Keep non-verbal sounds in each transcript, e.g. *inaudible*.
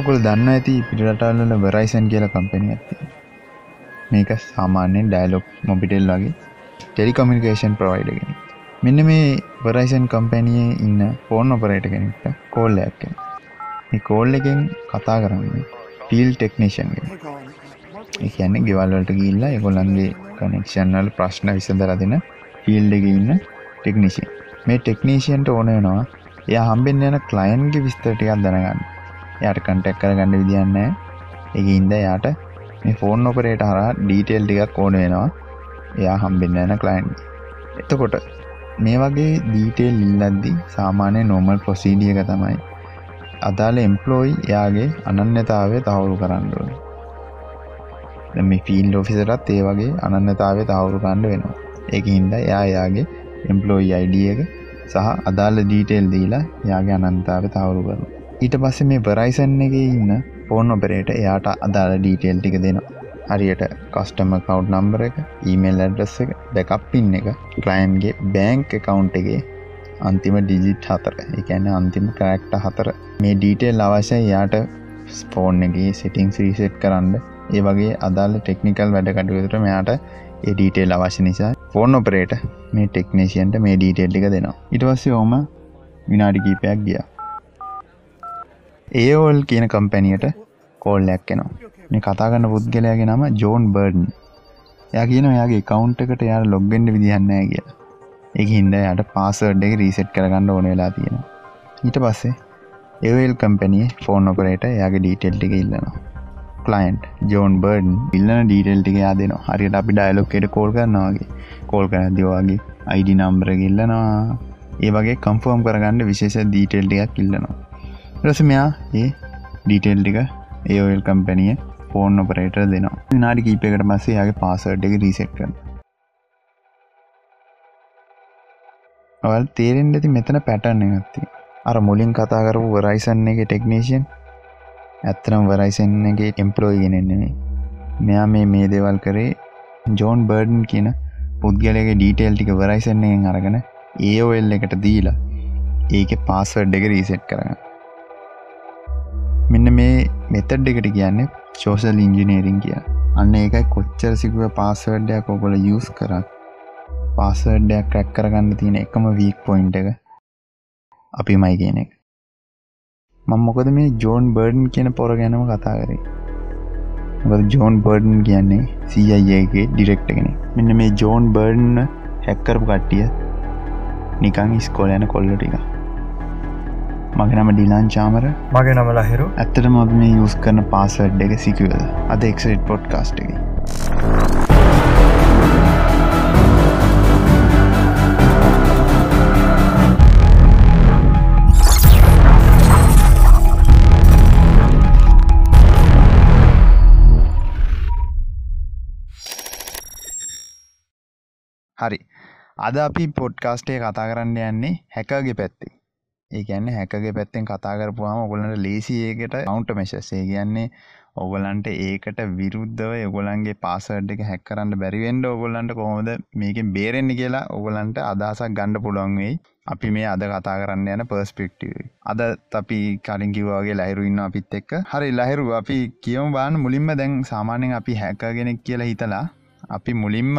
ඔකුල් දන්න ඇති පිටරටල්ල වරයිසන් කියල කම්පනි ඇති මේක සාමාන්‍යෙන් ඩයිලොක් මොබිටෙල් වගේ ටෙලිකමිකේෂන් ප්‍රවයිඩගෙන මෙන්න මේ වරයිසන් කම්පැනියේ ඉන්න ෆෝන් ඔපරේට කෙනෙක්ට කෝල්ල ඇක්ක මේ කෝල් එකෙන් කතා කරන්නේ ෆිල් ටෙක්නේෂන්ගෙන කියන්නේ ගෙවල්වලට ගිල්ලා එකොලන්ගේ කනෙක්ෂන්වල් ප්‍රශ්න විසඳර දෙන ෆිල්ඩ එක ඉන්න ටෙක්නිසින් මේ ටෙක්නීෂයන්ට ඕන වෙනවා එය හම්බෙන් යන කලයින්ගේ විස්තරටිකක් දැනගන්න. යට කන්ටැක් කරගන්න විදින්න එක ඉන්ද යාට මේ ෆෝන් ඔපරේට හර ඩීටෙල් ටිකක් ඕන වෙනවා. එයා හම්බෙන්න යන කලයින්් එතකොට මේ වගේ දීටේල් ඉල්ලද්දි සාමාන්‍ය නෝමල් ප්‍රොසීඩියක තමයි අදාළ එම්පලෝයි යාගේ අනන්‍යතාවය තවුරු කරන්නුව මේ ෆිල් ෝෆිසරත් ඒ වගේ අනන්නතාවය තවුරු කණ්ඩ වෙනවා. ඒක හින්ද යා යාගේ එම්පලෝයි අයිඩිය එක සහ අදාළ ඩීටේල් දීලා යාගේ අනන්තාව තවුරු කරු ඊට පස්සේ මේ බරයිසන් එක ඉන්න ෆෝන් ඔපරේට එයාට අදාළ ඩීටේල් ටික දෙනවා. හරියට කස්ටම කව් නම්බර එක ඊමේල් ඇඩ්‍රස් එක බැකප්පින් එක ක්ලයින්ගේ බෑංක් එකකවුන්් එකගේ අන්තිම ඩිජිට් හතර. එකන්න අන්තිම කරක්ට හතර. මේ ඩීටේල් අවශ්‍ය යාට ස්පෝන් එක සිටිං රීසෙට් කරන්න. ඒ වගේ අදාල ටෙක්නිකල් වැඩ කටයුතුට මෙයාට ඒ ඩීටේල් අවශ්‍ය නිසා ෆෝන් ඔපරේට මේ ටෙක්නේසියන්ට මේ ඩීටේල්ලික දෙනවා. ඉටවස්සේ ඕම විනාඩි කීපයක් ගිය. ඒෝල් කියන කම්පැනියට කෝල්ලයක් කෙනවා මේ කතාගන්න පුද්ගලයාගේ නම ජෝන් බර්ඩන් ය කියන යාගේ කවුන්් එකට යාර ලොග්ගෙන්ඩ විදිහන්නෑ කියලා. එක හින්ද යට පාසර්ඩ් එක රීසෙට් කරගන්න ඕන වෙලා තියෙන ඊට පස්සේ ඒවල් කම්පැනිය ෆෝන් ඔපරේට යාගේ ඩීටෙල්ටික ඉල්ලනවා. කලයින්ට් ජෝන් බර්ඩන් ඉල්ලන ඩීටෙල්ටික යාදන හරියට අපි ඩයිලොක්කට කෝල් කරනවාගේ කෝල් කර දවාගේ අයිඩි නම්බර ඉල්ලනවා. ඒ වගේ කම්ෆෝම් කරගන්න විශේෂ දීටෙල්ටියක් ඉල්ලනවා. රස මෙයා ඒ ඩීටෙල්ටික ඒල් කම්පැනිය ෆෝන් ඔපරේට දෙනවා. විනාඩි කීපයකට පස්සේ යාගේ පාසඩ් එක රීසෙට් කරන ඔවල් තේරෙන් ඇති මෙතන පැටන්න ගත්ති අර මුලින් කතා කරපු වරයිසන්න එක ටෙක්නේෂන් ඇත්තනම් වරයිසන්නගේ එම්පලෝයි ගෙනෙන්නේ මෙයා මේ මේ දේවල් කරේ ජෝන් බර්ඩන් කියන පුද්ගලගේ ඩීටේල් ටික වරයිසන්නයෙන් අරගෙන ඒෝල් එකට දීලා ඒක පාස්වඩ් එක රීසෙට් කරන්න මෙන්න මේ මෙතඩ් එකට කියන්නේ ශෝෂල් ඉංජිනේරින් කිය අන්න ඒකයි කොච්චර සිකුව පාසවඩ්ඩයක් ඔකොල යස් කරක් පාසවඩ්ඩයක් ක්‍රැක් කරගන්න තියෙන එකම වීක් පොයින්් එක අපි මයි කියන එක. මං මොකද මේ ජෝන් බර්ඩන් කියන පොර ගැනම කතා කරේ. ජෝන් බර්ඩන් කියන්නේ සීයගේ ඩිරෙක්ටගෙන මෙන්න මේ ජෝන් බර්ඩන් හැක්කරපු කට්ටිය නිකං ස්කෝල යන කොල්ල ටික මගේ නම ඩිලාන් චාමර. මගේ නම ලහිරු. ඇත්තටම අප මේ යස් කරන පාසඩ් එක සිකුවද? අද එක්සට පොඩ් කාස්ට් එක. හරි. අද අපි පොඩ්කාස්ටේ කතා කරන්න යන්නේ හැකගේ පැත්තේ ඒකන්න හැකගේ පැත්තෙන් කතා කරපුවාම ඔගොලන්ට ලේසි ඒකට අවුන්ට මෙශස්සේ කියන්නේ ඔගොලන්ට ඒකට විරුද්ධව ඔගොලන්ගේ පාසඩ් එක හැක්කරන්න බැරිවෙන්ඩ ඔගොල්ලන්ට කොහොමද මේක බේරෙන්නේ කියලා ඔගොලන්ට අදසක් ගණ්ඩ පුළොන්වෙයි අපි මේ අද කතා කරන්න යන පර්ස්පෙක්ටව අද අපි කලින් කිවවාගේ ලහිරු ඉන්න අපිත් එක්ක. හරි ලහිරු. අපි කියවම් බාන මුලින්ම දැන් සාමාන්‍යෙන් අපි හැකගෙනෙක් කියලා හිතලා අපි මුලින්ම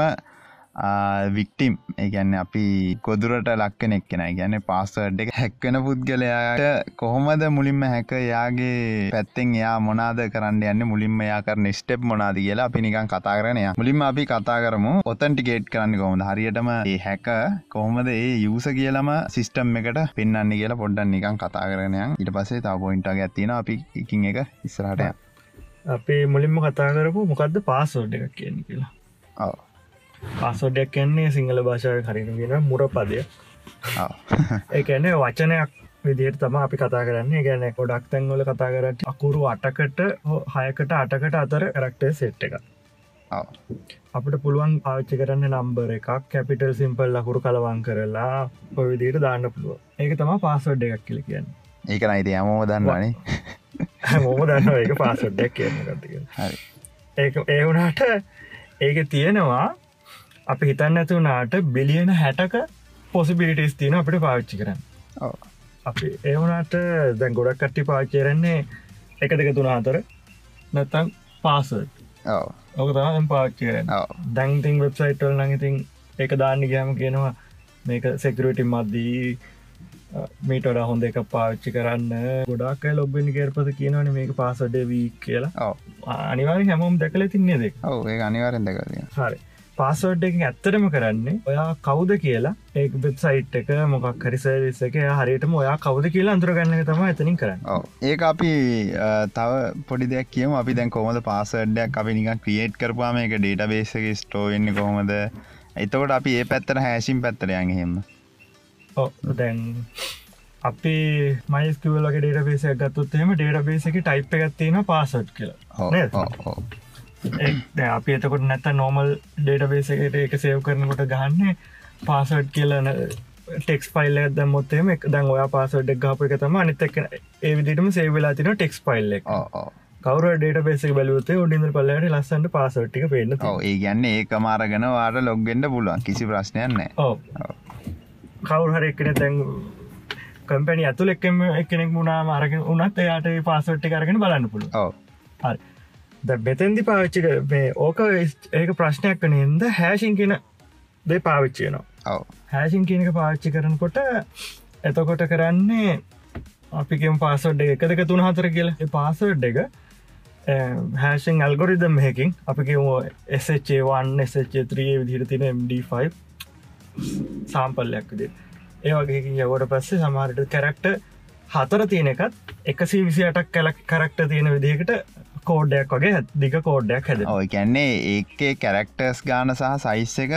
වික්ටිම් ඒගැන්න අපි කොදුරට ලක්කනෙක් කෙන ගැන පාස්සඩ් එක හැක්වෙන පුද්ගලයාට කොහොමද මුලින්ම හැක යාගේ පැත්තෙන් යා මොනාද කරන්න යන්න? මුලින්ම යාකරන ස්ටප් මොනාද කියලා අපි නිකන් කතා කරනය මුලින්ම අපි කතා කරමු ඔතන්ටිකේට් කරන්න කොහොමද? හරියටම ඒ හැක කොහොමද ඒ යුස කියලම සිිස්ටම් එකට පෙන්න්න කියලා පොඩ්ඩන් නිකන් කතා කරනයන් ඉට පසේ තා පොයින්ටගේ ඇතින අපි එකින් එක ඉස්රටය අපි මුලින්ම කතා කරපු මොකක්ද පාසෝඩ් එක කියන කියලා ඔව පාසොඩ්ඩයක් කියන්නේ සිංහල භාෂාව හරිගෙන මුර පදය *laughs* ඒඇන වචනයක් විදියට තම අපි කතා කරන්නේ. ගැන ගොඩක් තැන්වල කතා කරට අකුරු අටකට හයකට අටකට අතර කරක්ටේ සෙට් එක අපට පුළුවන් පාච්චි කරන්න නම්බර එකක් කැපිටල් සිම්පල් ලකුරු කලවන් කරලා පොවිදියට දාන්න පුළුව ඒක තම පාසොඩ් එකක් කියල කියන්න. ඒක නයිති යමෝ දන්නවානේ. මොම දන්න ඒක පාසොඩ්ඩක් කියන්න ගතික ඒ ඒ වුණට ඒක තියෙනවා අපි හිතන්න ඇතුනාට බිලියන හැටක පොසිබිලිටස් තියන අපිට පාවිච්චි කරන්න. අපි ඒවනට දැන් ගොඩක් කට්ටි පාචරන්නේ එක දෙක තුන අතර නැත්තම් පාසර් ඔව. ඕක තම පාච්චි කරන්න. ඔව. දැන්තිං වෙබ්සයිටල් නඟඉතින් ඒක දාන්න ගෑම කියනවා මේක සෙකරටි මද්දී මීටඩ හොඳ එක පාච්චි කරන්න. ගොඩක් ලොබ්බනි කර්පත කියනවන මේක පාසඩ වී කියලා. අනිවාරි හැමෝම් දැකල තින්නේ දෙක් ඒ අනිවාරෙන් දෙකතිය හරි පාසෝඩ් එක ඇත්තරම කරන්නේ ඔයා කවුද කියලා. ඒ වෙබ්සයිට් එක මොකක් හරිසරිස එක හරියටම ඔයා කවුද කියලා අන්තුරගන්න තම ඇතනින් කරන්න. ඔව. ඒ අපි තව පොඩි දෙයක් කියම. අපි දැන් කොමද පාසඩ්ඩයක් අපි නිකන් ක්‍රියේට් කරපාම එක ඩේට බේසක ස්ටෝවෙන්න කොහොමද? එතකොට අපි ඒ පැත්තර හැසිම් පැත්තරයන් හෙම දැන් අපි මයිස්කවලගේ ඩේට බේසක් ගත්තුත්තේම ඩේට බේස එක ටයිප් එකත් තියෙන පාසට් කියලා අපි එතකොට නැත්ත නෝමල් ඩේට බේස එකට එක සේව් කරනකොට ගන්න පාසට් කියලන ටෙක්ස් පයිල් දැමොත්තේම එක දැන් ඔයා පාසට් ගාප එක තම අනිතක් ඒ විදිටම සේවෙලා තින ටෙක්ස් පයිල් එක. කවර ඩේට බේසක බලුත්තේ උඩින්ද පල්ලට ලස්සන්ට පාසට්ටික පේන්න ඔව ඒ ගැන්න ඒක මාරගෙන වාට ලොග්ගෙන්ඩ පුළුවන්. කිසි ප්‍රශ්නයන්න කවුරු හරි එකන තැන් කම්පැනි ඇතුල එක්කම එකනෙක් මුණනා මාරගෙන උනත් එයාට පාසට්ටි කරගෙන බලන්න පුළුව ද බෙතැන්දි පාවිච්චික මේ ඕක ඒක ප්‍රශ්නයක් කන හිද හැෂින් කියන දෙ පාවිච්චයනවා හැෂින් කියනක පාවිච්චි කරනකොට එතකොට කරන්නේ අපිකම පාසොඩ් එක. දෙක තුන හතර කියල. පාසොඩ් එක හැෂෙන් ඇල්ගොරිදම් හකින් අපිකම SHවන් SH3 විදිර තින MD5 සාම්පල්ලයක් විදි ඒ වගේකින් යවට පස්සේ සමාරට කැරක්ට හතර තියෙන එකත් එකසි විසි අටක් කැලක් කරක්ට තියෙන විදිහකට කෝඩ්ඩයක් වගේ දිග කෝඩ්ඩයක් හැද ඔය කැන්නේ ඒකේ කැරක්ටර්ස් ගාන සහ සයිස් එක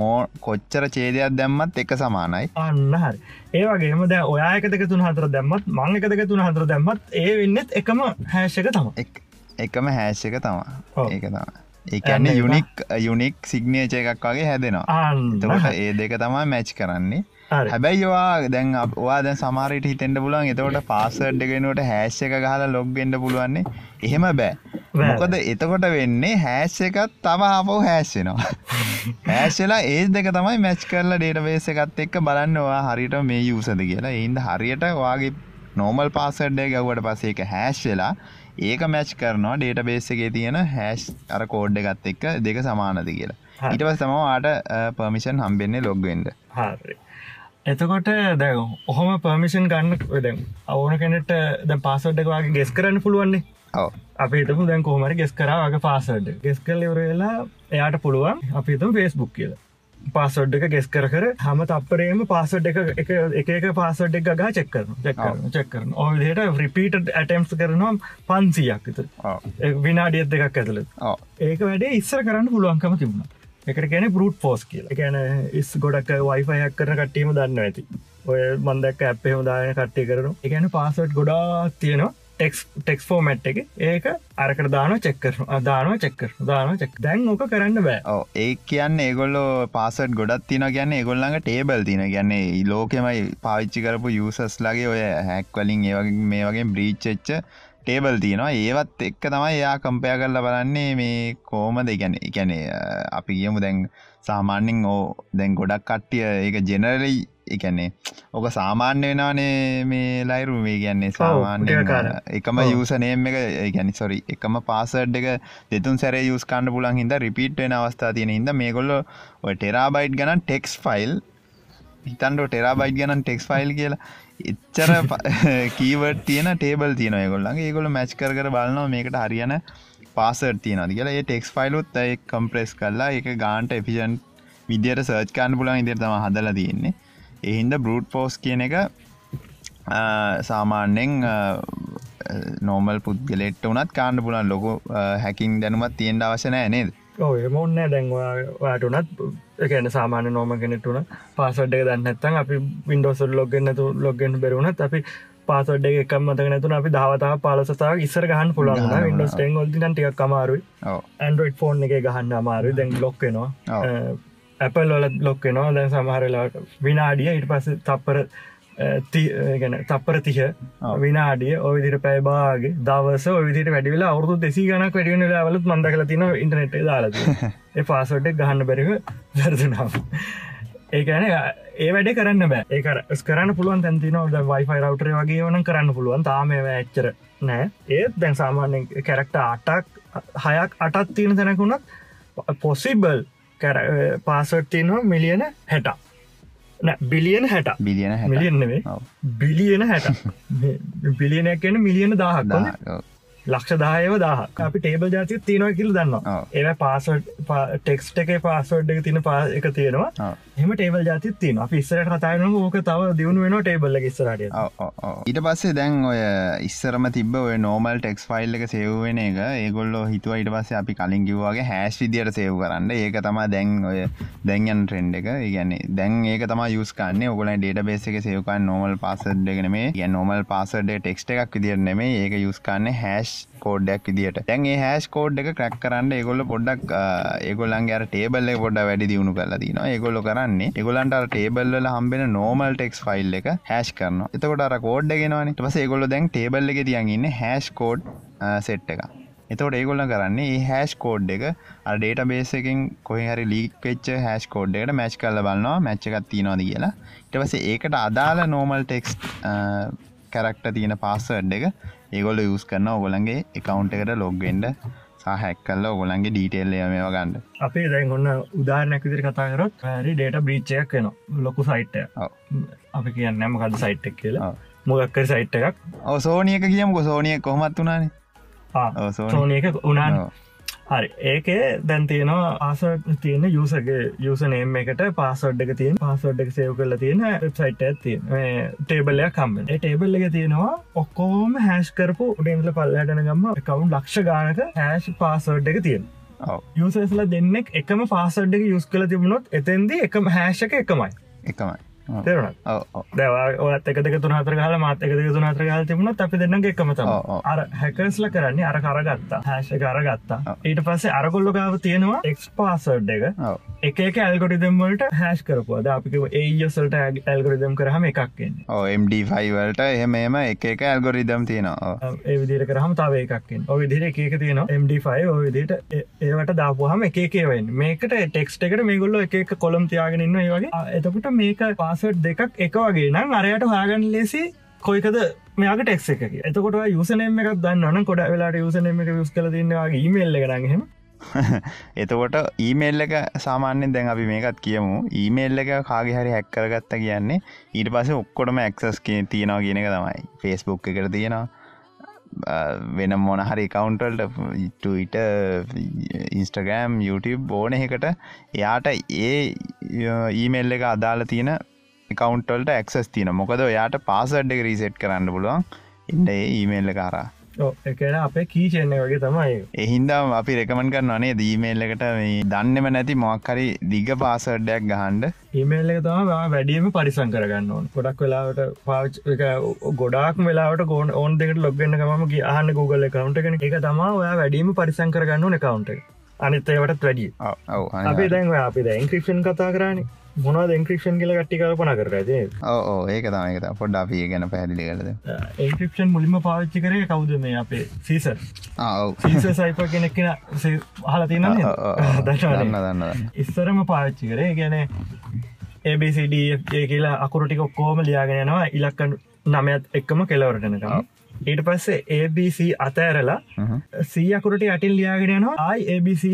මෝ කොච්චර චේදයක් දැම්මත් එක සමානයි. අන්න හරි. ඒ වගේම දැ ඔයා එක දෙක තුන හතර දැම්මත් මං එක දෙක තුන හතර දැම්මත් ඒ වෙන්නෙත් එකම හැෂක තම එක්- එකම හැෂ් එක තමා. ඒක තම ඒකන්න ඒක- යුනික් යුනික් සිග්නේච එකක් වගේ හැදෙනවා. හරි. ඒ දෙක තමා මැච් කරන්නේ හැබැයි වා දැන් වා දැන් සමාරයට හිතෙන්ට පුළුවන්. එතකොට පාසඩ් එකෙනුවට හැස් එක ගහලා ලොග්ගෙන්ඩ පුළුවන්නේ. එහෙම බෑ. මොකද එතකොට වෙන්නේ හැස් එකත් තම ආපව් හැස්සෙනවා හැස්සලා ඒ දෙක තමයි මැච් කරලා ඩේට බේස එකත් එක්ක බලන්නවා හරිට මේ යුසද කියලා. එයින්ද හරියට වාගේ නෝමල් පාසඩ්ඩය ගැව්වට පස්සේ එක හැස් වෙලා ඒක මැච් කරනවා ඩේට බේස එකේ තියෙන හැස් අර කෝඩ් එකත් එක්ක දෙක සමානද කියලා. පස් තමවාට පර්මිෂන් හම්බෙන්නේ ලොග්වෙන්ඩ හරි එතකොට දැ ඔහොම පර්මිෂන් ගන්න දැන් අවන කෙනෙට ද පාසඩ් එක වගේ ගෙස් කරන්න පුළුවන්නේ? අපි තම දැන් කොහමරි ගෙස් කරාගේ පාසඩ් ගෙස් කල් ඉවරලා එයාට පුළුවන් අපි තම ෆෙස්බුක් කියල. පාසොඩ් එක ගෙස් කර කර හම තපරේම පාසඩ් එක එක පාසඩ් එක ගා චෙක්කරන චෙක්කරන චෙක්කරන ඔහට රිපීට ඇටම්ස් කරනවා පන්සියක් විනාඩියත් දෙකක් ඇතුළ ඒක වැඩේ ඉස්සර කරන්න පුළුවන්කම තිබුණ එකට ගැන බරුට් පෝස් කියල. ගැන ඉස් ගොඩක් වයිෆයක් කරන කට්ටීම දන්න ඇති. ඔය මන්දක් ඇප්පෙම දායන කට්ටය කරන එකන පාසට් ගොඩා තියෙනවා ටෙක්ස් ටෙක්ස් ෆෝමට් එක. ඒක අරකට දාන චෙක්කර දාන චෙක්කර දාන චෙක් දැන් ඕක කරන්න බෑ. ඔව ඒ කියන්න ඒගොල්ලෝ පාසට් ගොඩත් තින ගැන්න ඒගොල්ලඟ ටේබල් තින ගැන්නේ ලෝකෙමයි පාවිච්චි කරපු යසස්ලගේ ඔය හැක්වලින් ඒවගේ මේ වගේ බ්‍රීච්චච්ච ටේබල් තියෙනවා ඒවත් එක්ක තමයි එයා කම්පය කරලා බලන්නේ මේ කෝම දෙගැන එකැනේ අපි කියමු දැන් සාමාන්‍යෙන් ඕ දැන් ගොඩක් කට්ටිය ඒක ජෙනරලයි එකන්නේ ඕක සාමාන්‍ය වෙනනේ මේ ලයිරු මේ කියන්නේ සාමාන්‍ය. එකම ඔව්. යසනේම් එක ගැනි සොරි එකම පාසඩ් එක දෙතුන් සැර යස් කන්න පුලන් හිද රිපිට් වෙන අවස්ථා තියෙන හිද මේගොල්ල ඔය ටෙරාබයිට් ගනන් ටෙක්ස් ෆයිල් හිතන්ඩ ටෙරාබයිට් ගනන් ටෙක්ස් ෆයිල් කියලා එච්චර කීවට *laughs* තියෙන ටේබල් තියන ගොල්ලන්ගේ ඒගොල මැච් කර බලනවා මේකට හරියන පාසර් තියනද කියලා. ඒ ටෙක්ස් ෆයිලුත් ඇයි කම්ප්‍රෙස් කරලා එක ගාන්ට එෆිෂන් විදියට සර්ච් කාන්න පුලන් ඉදිර තම හදල තියෙන්නේ. එහින්ද බරුට් පෝස් කියන එක අ, සාමාන්‍යෙන් නෝමල් පුද්ගලෙට වනත් කාන්න පුලන් ලොකු හැකින් දැනුමත් තියෙන්ට අවශනෑ නේද? ඔය මොන්න දැන්වාට උනත් එකන සාමාන නෝම කෙනෙටුන පාසඩ් එක දන්නත්තන් අපි වින්ඩෝසල් ලොගන්නතු ලොගෙන් බෙරුණත් අපි පාසොඩ් එක මතක නැතුන අපි දවතා පාලසතා ඉස්සර ගහන් පුළන් ගහන්න ඉන්ඩස් ටෙන් ොල්ති ටික් කමාරුයි ඇන්ඩරෝයිඩ් ෆෝන් එක ගහන්න අමාරු දැන් ලොක්කෙනවා. ඇපල් වල ලොක්කෙනවා දැන් සමහරලාට විනාඩිය ඉට පස තප්පර ගැන තප්පර තිහ. විනාඩිය ඔවිදිර පැයිබාගේ දවස ඔවිදිට වැඩිවෙලා අවුදු දෙසි ගනක් වැඩිවෙන ලවලත් මන්ද කල තින ඉන්ටනෙට් දාලද ඒ පාසොට්ක් ගහන්න බැරිව වැරදුනාව ඒ ගැන ඒ වැඩ කරන්න බෑ ඒක කරන්න පුළුවන් තැන්තින ද වයිෆයි රවටර වගේ වන කරන්න පුළුවන් තාම ඇච්චර නෑ ඒත් දැන් සාමාන්‍යෙන් කැරක්ට අටක් හයක් අටත් තියෙන තැනකුණත් පොසිබල් පාසට් තියනවා මිලියන හැට බිලියන හැට බිලියන බිලියන හැට බිලියනයක් කියන මිලියන දාහක් ලක්ෂ දායව දාහ අපි ටේබල් ජාතිය තියෙනවා කියල දන්න ඒ පාසට ටෙක්ස්ට එක පාසෝඩ් එක තින පා එක තියෙනවා. එම ටේබල් ජාති තින ඉස්සරට කතායන ඕක තව දියුණු වෙන ටේබල්ල ඉස්සරට ඊට පස්සේ දැන් ඔය ඉස්සරම තිබ ඔය නෝමල් ටෙක්ස් ෆයිල් එක සේව්වෙන එක ඒගොල්ලො හිතුව ඉට පස්සේ අපි කලින් කිව්වාගේ හැස් විදියට සේව් කරන්න. ඒක තමා දැන් ඔය දැන්යන් ට්‍රෙන්ඩ් එක. ඉගන්නේ දැන් ඒක තම යුස්කන්න ඔගල ඩේට බේස එක සේවකන් නෝමල් පාසඩ් එකන මේ ගැ නෝමල් පාසඩ් ටෙක්ස්ට එකක් විදිර නෙමේ ඒක යුස්කන්න හැස් කෝඩ්ඩක් විදිට තැන් ඒ හැස් කෝඩ් එක ක්‍රක් කරන්න ඒගොල්ල පොඩ්ඩක් ඒගොල්ලන්ගේ ටේබල් පොඩ වැඩි දියුණු කල තින ඒගොල්ල කරන්නේ ඒගොලන්ට ටේබල්ල හම්බෙන නෝමල් ටෙක්ස් ෆයිල් එක හැස් කරන එතකොට අර කෝඩ් ගෙනවන පස ඒගොල්ල දැන් ටේබල් එක තියන් ඉන්න හැස් කෝඩ් සෙට් එක. එතවට ඒගොල්ල කරන්නේ ඒ හැස් කෝඩ් එක ඩේට බේසකින් කොහ හරි ලීක්වෙච්ච හැස් කෝඩ්ඩකට මැච් කල්ල බලන්නවා මැච්ච එකක් තියනවාද කියලා. ඉටවස ඒකට අදාළ නෝමල් ටෙක්ස් කැරක්ට තියෙන පාස්සඩ් එක ඒගොල්ල යස් කරන්න ඔගොලන්ගේ එකකවුන්් එකට ලොග්ගෙන්ඩ සාහැක් කල්ල ඔගොලන්ගේ ඩීටෙල්ල මේවා ගන්න. අපේ දැන් ඔන්න උදාරනැකිදිරි කතාකරොත් හරි ඩේට බ්‍රීච්චයක් වෙන ලොකු සයිට්ය අපි කියන්නම කද සයිට්ක් කියලා? මොගක්කර සයිට් එකක්. ඔ සෝනියක කියම සෝනිය කොමත් වනානේ සෝනියක උනාන හරි. ඒකේ දැන් තියෙනවා ආස තියෙන යුසගේ යුසනේම් එකට පාසොඩ් එක තියෙන පාසොඩ් එක සේව කරලා තියෙන වෙබ්සයිට් ඇත් තියෙන. ටේබල්ලයක් කම්බෙන් ටේබල් එක තියෙනවා ඔක්කෝම හැස් කරපු උඩින්ල පල්ලටන ගම්ම කවුන් ලක්ෂ ගානක හැස් පාසොඩ් එක තියෙන යුසස්ල දෙන්නෙක් එකම පාසඩ් එක යුස් කල තිබුණොත් එතන්දී එකම හැෂක එකමයි. එකමයි තේරුණ දැවා ඔත් එක දෙක තුන හතර කාල මාත එක දෙක තුන හතර කාල තිබුණත් අපි දෙන්න එකමතම අර හැකස්ල කරන්නේ අර කරගත්තා. හැශ කරගත්තා ඊට පස්සේ අරගොල්ල ගාව තියෙනවා එක්ස් පාසඩ් එක. එක ඇල්ගොටිදම් වලට හැස් කරපුද අපික ඒයසල්ට ඇල්ගොරිදම් කරහම එකක්ෙන් MD5වලට එහෙමම එක එක ඇල්ගොරිදම් තියෙනවා. ඒ විදිර කරහම තාව එකක්ෙන් ඔ විදිර එක තියෙනවා. MD5 ඔය විදිට ඒවට දාපුහම එකේවෙන් මේකට ටෙක්ස්ට එකට මේගොල්ල එක කොළම් තියාගෙන ඉන්න ඒ වගේ. එතකට මේක පාස පාසට් දෙකක් එක වගේ. නම් අරයට හාගන්න ලෙසි කොයිකද මෙයාට ටෙක් එක *laughs* එතකොට යුසනම එකක් දන්න කොට වෙලාට යුසනම එක යුස් කල තින්නවාගේ ඊමල්ල කරහෙම එතකොට ඊමේල් එක සාමාන්‍යෙන් දැන් අපි මේකත් කියමු. ඊමේල් එක කාගේ හරි හැක්කරගත්ත කියන්නේ ඊට පස ඔක්කොටම ඇක්සස් කිය තියෙනවා කියන එක තමයි. ෆෙස්බුක් එකට තියෙනවා. වෙන මොන හරි කවුන්ටල්ට ටට ඉන්ස්ටගෑම් YouTube ඕන එකට එයාට ඒ ඊමේල් එක අදාල තියෙන කවන්ටල්ට ඇක්සස් තින මොකද යාට පාසඩ් එක රීසෙට් කරන්න පුළුවන්. ඉන්න ඒ ඊමේල්ල කාරා එකන අපේ කීචෙන්න වගේ තමයි. එහින්දම් අපි රෙකමන් කරන්න අනේ දීමේල් එකට මේ දන්නෙම නැති මොක්කරි දිග පාසඩ්ඩයක් ගහන්ඩ එක තම වැඩියම පරිසං කරගන්න ඕන්. ගොඩක් වෙලාවට පාච් ගොඩක් වෙලාට ගෝන් ඕන් දෙකට ලොගන්න කම ආහන්න Google කවන්ට කෙන එක තමා ඔයා වැඩීම පරිසං කරගන්න නකවන්ට අනිත් ඒවටත් වැඩිය අපේ දැන්ව අපි දැ ඉන්ක්‍රපෂන් කතා කරන්නේ මොනා දෙන්ක්‍රපෂන් කියල කට්ටි කල්පන කරද ඕ ඒක තමයික පොඩ් අපිය ගැන පැදිලි කරද? ඒක්‍රපෂන් මුලින්ම පාච්චි කරේ කවුද මේ අපේ සීස සයිප කෙනෙක්ෙන හල තින දන්න දන්න ඉස්සරම පාච්චි කරේ. ගැන ABCD කියලා අකුරටික ඔක්කෝම ලියාගෙනනවා ඉලක්ක නමයත් එක්කම කෙලවරටනකම් ඊට පස්සේ ABC අතඇරලා සීයකුරට අටින් ලියාගෙනනවා ආයි ABC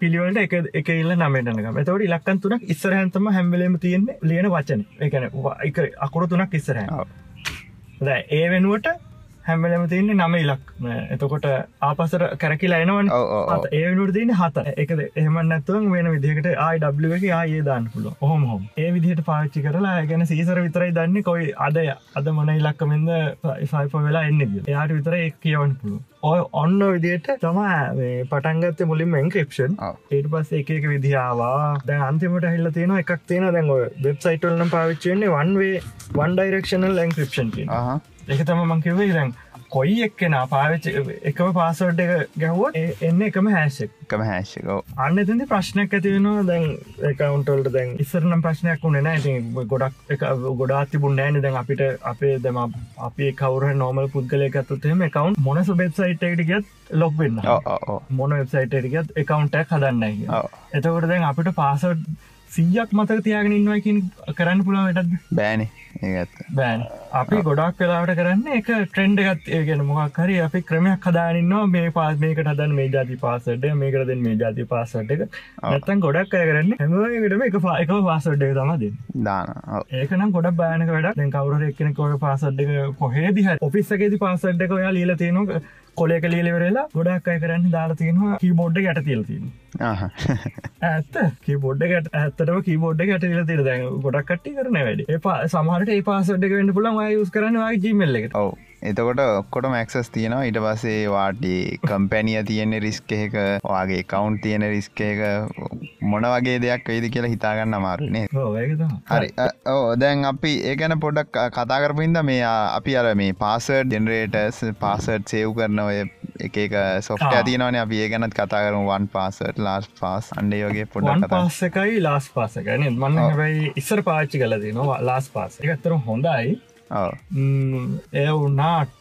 පිළිවලට එක එක ඉල්ල නමටනක තවට ඉලක්කන් තුනක් ඉස්සරහන්තම හැම්වලේම තියෙන්නේ ලියන වචන. එකන එක අකුරු තුනක් ඉස්සරහ ඒ වෙනුවට හැමලම තියන්නේ නම ඉලක් එතකොට ආපසර කැරකිලා එනවන්. ඒනුට තියන හත. එක එහමන් නැත්තුවන් වෙන විදිහකට ආයිඩ එක ආයේ දාන්න පුල හොම හොම ඒ විදිහට පාච්චි කරලා ගැන සීසර විතරයි දන්න කොයි අදය අද මොන ඉලක්කමෙන්ද සයිප වෙලා එන්න එයාට විතර එක් කියවන්න පුළුව ඔය ඔන්න විදියට තම පටන්ගත්ත මුලින්ම එන්ක්‍රපෂන් ඒට පස් එක එක විදිහාවා දැ අන්තිමට හිල්ල තියෙන එකක් තියෙන දැන් වෙබ්සයිටල්න පාවිච්චයන්නේ වන්වේ වන් ඩයිරක්ෂනල් එන්ක්‍රපෂන් එක තම මංකිවේ දැන් කොයි එක්කෙන පාවිච එකම පාසෝඩ් එක ගැහුවත් එන්න එකම හැශක් එකම හැශකෝ අන්න එතති ප්‍රශ්නයක් ඇතිවෙනවා දැන් එකකවන්ටල්ට දැන් ඉස්සරනම් ප්‍රශ්නයක් වුණ නෑ ති ගොඩක් ගොඩා තිබුණ නෑන දැන් අපිට අපේ දෙම අපි කවර නෝමල් පුද්ගලය ගත්තුතේම එකකවන්් මොන සුබෙත්සයිට් එකට ගත් ලොක් වෙන්න. මොන වෙබ්සයිට එකත් එකකවන්ටක් හදන්න එතකොට දැන් අපිට පාසෝඩ් සීයක් මතක තියාගෙන ඉන්නවකින් කරන්න පුළා වැටද බෑනේ. ඒ ඇත්ත. බෑන්. අපි ගොඩක් වෙලාට කරන්න එක ට්‍රෙන්ඩ් එකත් ඒගෙන මොක් හරි අපි ක්‍රමයක් හදානින්නවා මේ පාස් මේක හදන් මේ ජාති පාසට මේකරද මේ ජාති පාසට එක. නැත්තන් ගොඩක් අය කරන්න හැමකටම එක පායක පාසට්ඩ තමද දාන. ඒකනම් ගොඩ බෑනක වැඩ දැන් කවුර එක්කෙනෙ කොට පාසට්ක කොහේදිහ ඔෆිස්සකේති පාසට්ක ඔයා ලියල තියෙනක කොලෙක ලියලවෙරලා ගොඩක් අය කරන්න දාලා තියෙනවා කීබෝඩ් ගැට තිල්තින. ඇත්ත. කීබෝඩ්ඩකට ඇත්තටම කීබෝඩ් ගැට ල තිර දැන් ගොඩක් කට්ටි කරන වැඩ. ඒ සමහට ඒ පාසට්ක වෙන්න පුලන් යුස් කරන ජීමල්ල එකට. ඔව් එතකොට ඔක්කොට මැක්සස් තියෙනවා. ඉට පස්සේ වාටි කම්පැනිය තියෙන රිස්ක එක වගේ කවුන්් තියෙන රිස්ක එක මොන වගේ දෙයක් වෙයිද කියලා හිතාගන්න අමාරුනේ හරි. ඕ දැන් අපි ඒගැන පොඩක් කතා කරපුින්ද මේ අපි අර මේ පාසර් ජෙනරේටස් පාසට් සේව් කරන ඔය එක සොෆ්ට ආ. තියනවන. අපි ඒ ගැනත් කතා කරම. වන් පාසට ලාස් පාස් අන්ඩේ වගේ වන් පොඩක් කතා පාස එකයි ලාස් පාස එකන මන්න ඉස්සර පාච්චි කලදී නවා ලාස් පාස එකත්තර හොඳයි ඔව් ම්ම්, ඒ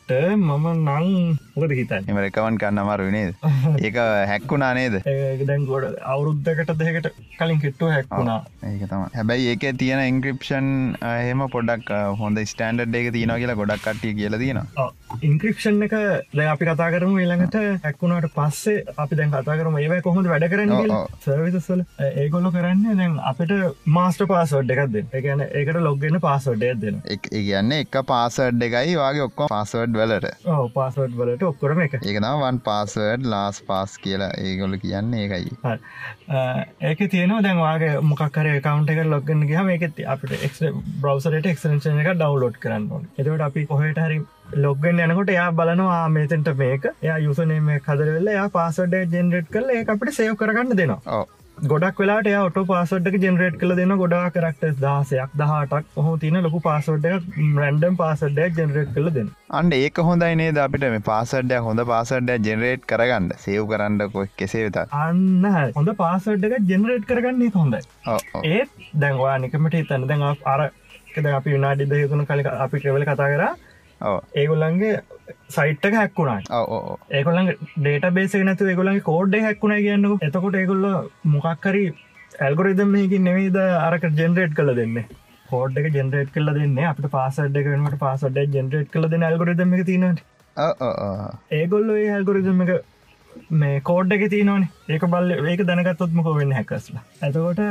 වුනාට මම නං මොකද හිතන්න? එම රකවන් කන්න අමාරු *laughs* නේද? ඒක හැක්කුණා නේද? දැන් ගොඩ අවුරුද්ධකට දෙකට කලින් කෙට්ටුව හැක්වුණා ඒක තම හැබැයි ඒක තියෙන ඉංක්‍රපෂන් හෙම පොඩක් හොඳ ස්ටන්ඩ් එක තියෙන කියලා ගොඩක් කට්ටිය කියලා තියෙනවා. ඉන්ක්‍රපෂන් එක දැ අපි කතා කරමු ඊළඟට. හැක්වුණට පස්සේ අපි දැන් කතා කරම ඒවයි කොහොඳ වැඩ කරන්න. සර්විසස්වල ඒගොල්ල කරන්න දැන් අපිට මාස්ට පාසෝඩ් එකක්ද එකන ඒකට ලොග්ගෙන පාසෝඩ්ඩයක් දෙන එක- කියන්නේ එක පාසඩ් එකයි වගේ ඔක්කො පාසවඩ් වලට පාසෝඩ් වලට ඔක්කොරම එක ඒක වන් පාසවඩ් ලාස් පාස් කියලා ඒගොල කියන්නේ ඒකයි. ඒක තියෙනවා දැන් වාගේ මොකක්කර කවන්ට එක ලොගන්න ගහම එක අපට එක් බ්‍රවසරට එක්ෂන් එක ඩවලෝඩ් කරන්න ඕන. එතවට අපි කොහට හරි ලොග්ගෙන් යනකොට එයා බලනවා මේතන්ට මේක. එයා යුසනේම කදරවෙල්ල එයා පාසඩ ජෙනරේට් කල ඒ අපට සයව කරගන්න දෙනවා ගොඩක් වෙලාට ඔට පාසඩ්ක ජෙනරේට් කල දෙන්න ගොඩා කරක්ටස් දාසයක් දහටක් හො තින ලොකු පාසොඩ්ඩ රැන්ඩම් පාසඩ්ඩයක් ජෙනරේට් කල දෙන්න අන්ඩ ඒක හොඳයි නේද අපිට මේ පාසඩ්ඩයක් හොඳ පාසඩ්ඩ ජෙනරේට් කරගන්න. සේව් කරන්න කොයි කෙසේ වෙතත් අන්න. හොඳ පාසඩ්ඩක ජෙනරේට් කරගන්නේ හොඳයි. ඒත් දැන්වා නිකමට තන්න දැන් අර අපි විනාඩි දෙයතුන කලි අපි ක්‍රවල කතා කර ඒගොල්ලන්ගේ සයිට්ක හැක්කුණා ඔව්, ඔව්, ඔව්. ඒකොළන් ඩේට බේස නැතු ඒගොලන්ගේ කෝඩ්ඩ හැක්කුණ කියන්නක. එතකොට ඒගොල්ල මොකක්කරි ඇල්ගොරිදම් මේකින් නෙවේද අරක ජෙනරේට් කළ දෙන්න? කෝඩ් එක ජෙනරේට් කල දෙන්න. අපට පාසඩ් එකනට පාසඩ ජෙනරේට් කල දෙන්න ඇල්ගොරිදම එක තිනට. ඒගොල්ල ඒ ඇල්ගොරිදම එක මේ කෝඩ් එක තියනවන. ඒක බල්ල ඒක දැනගත්තොත්මක වෙන්න හැකස්ලා ඇතකොට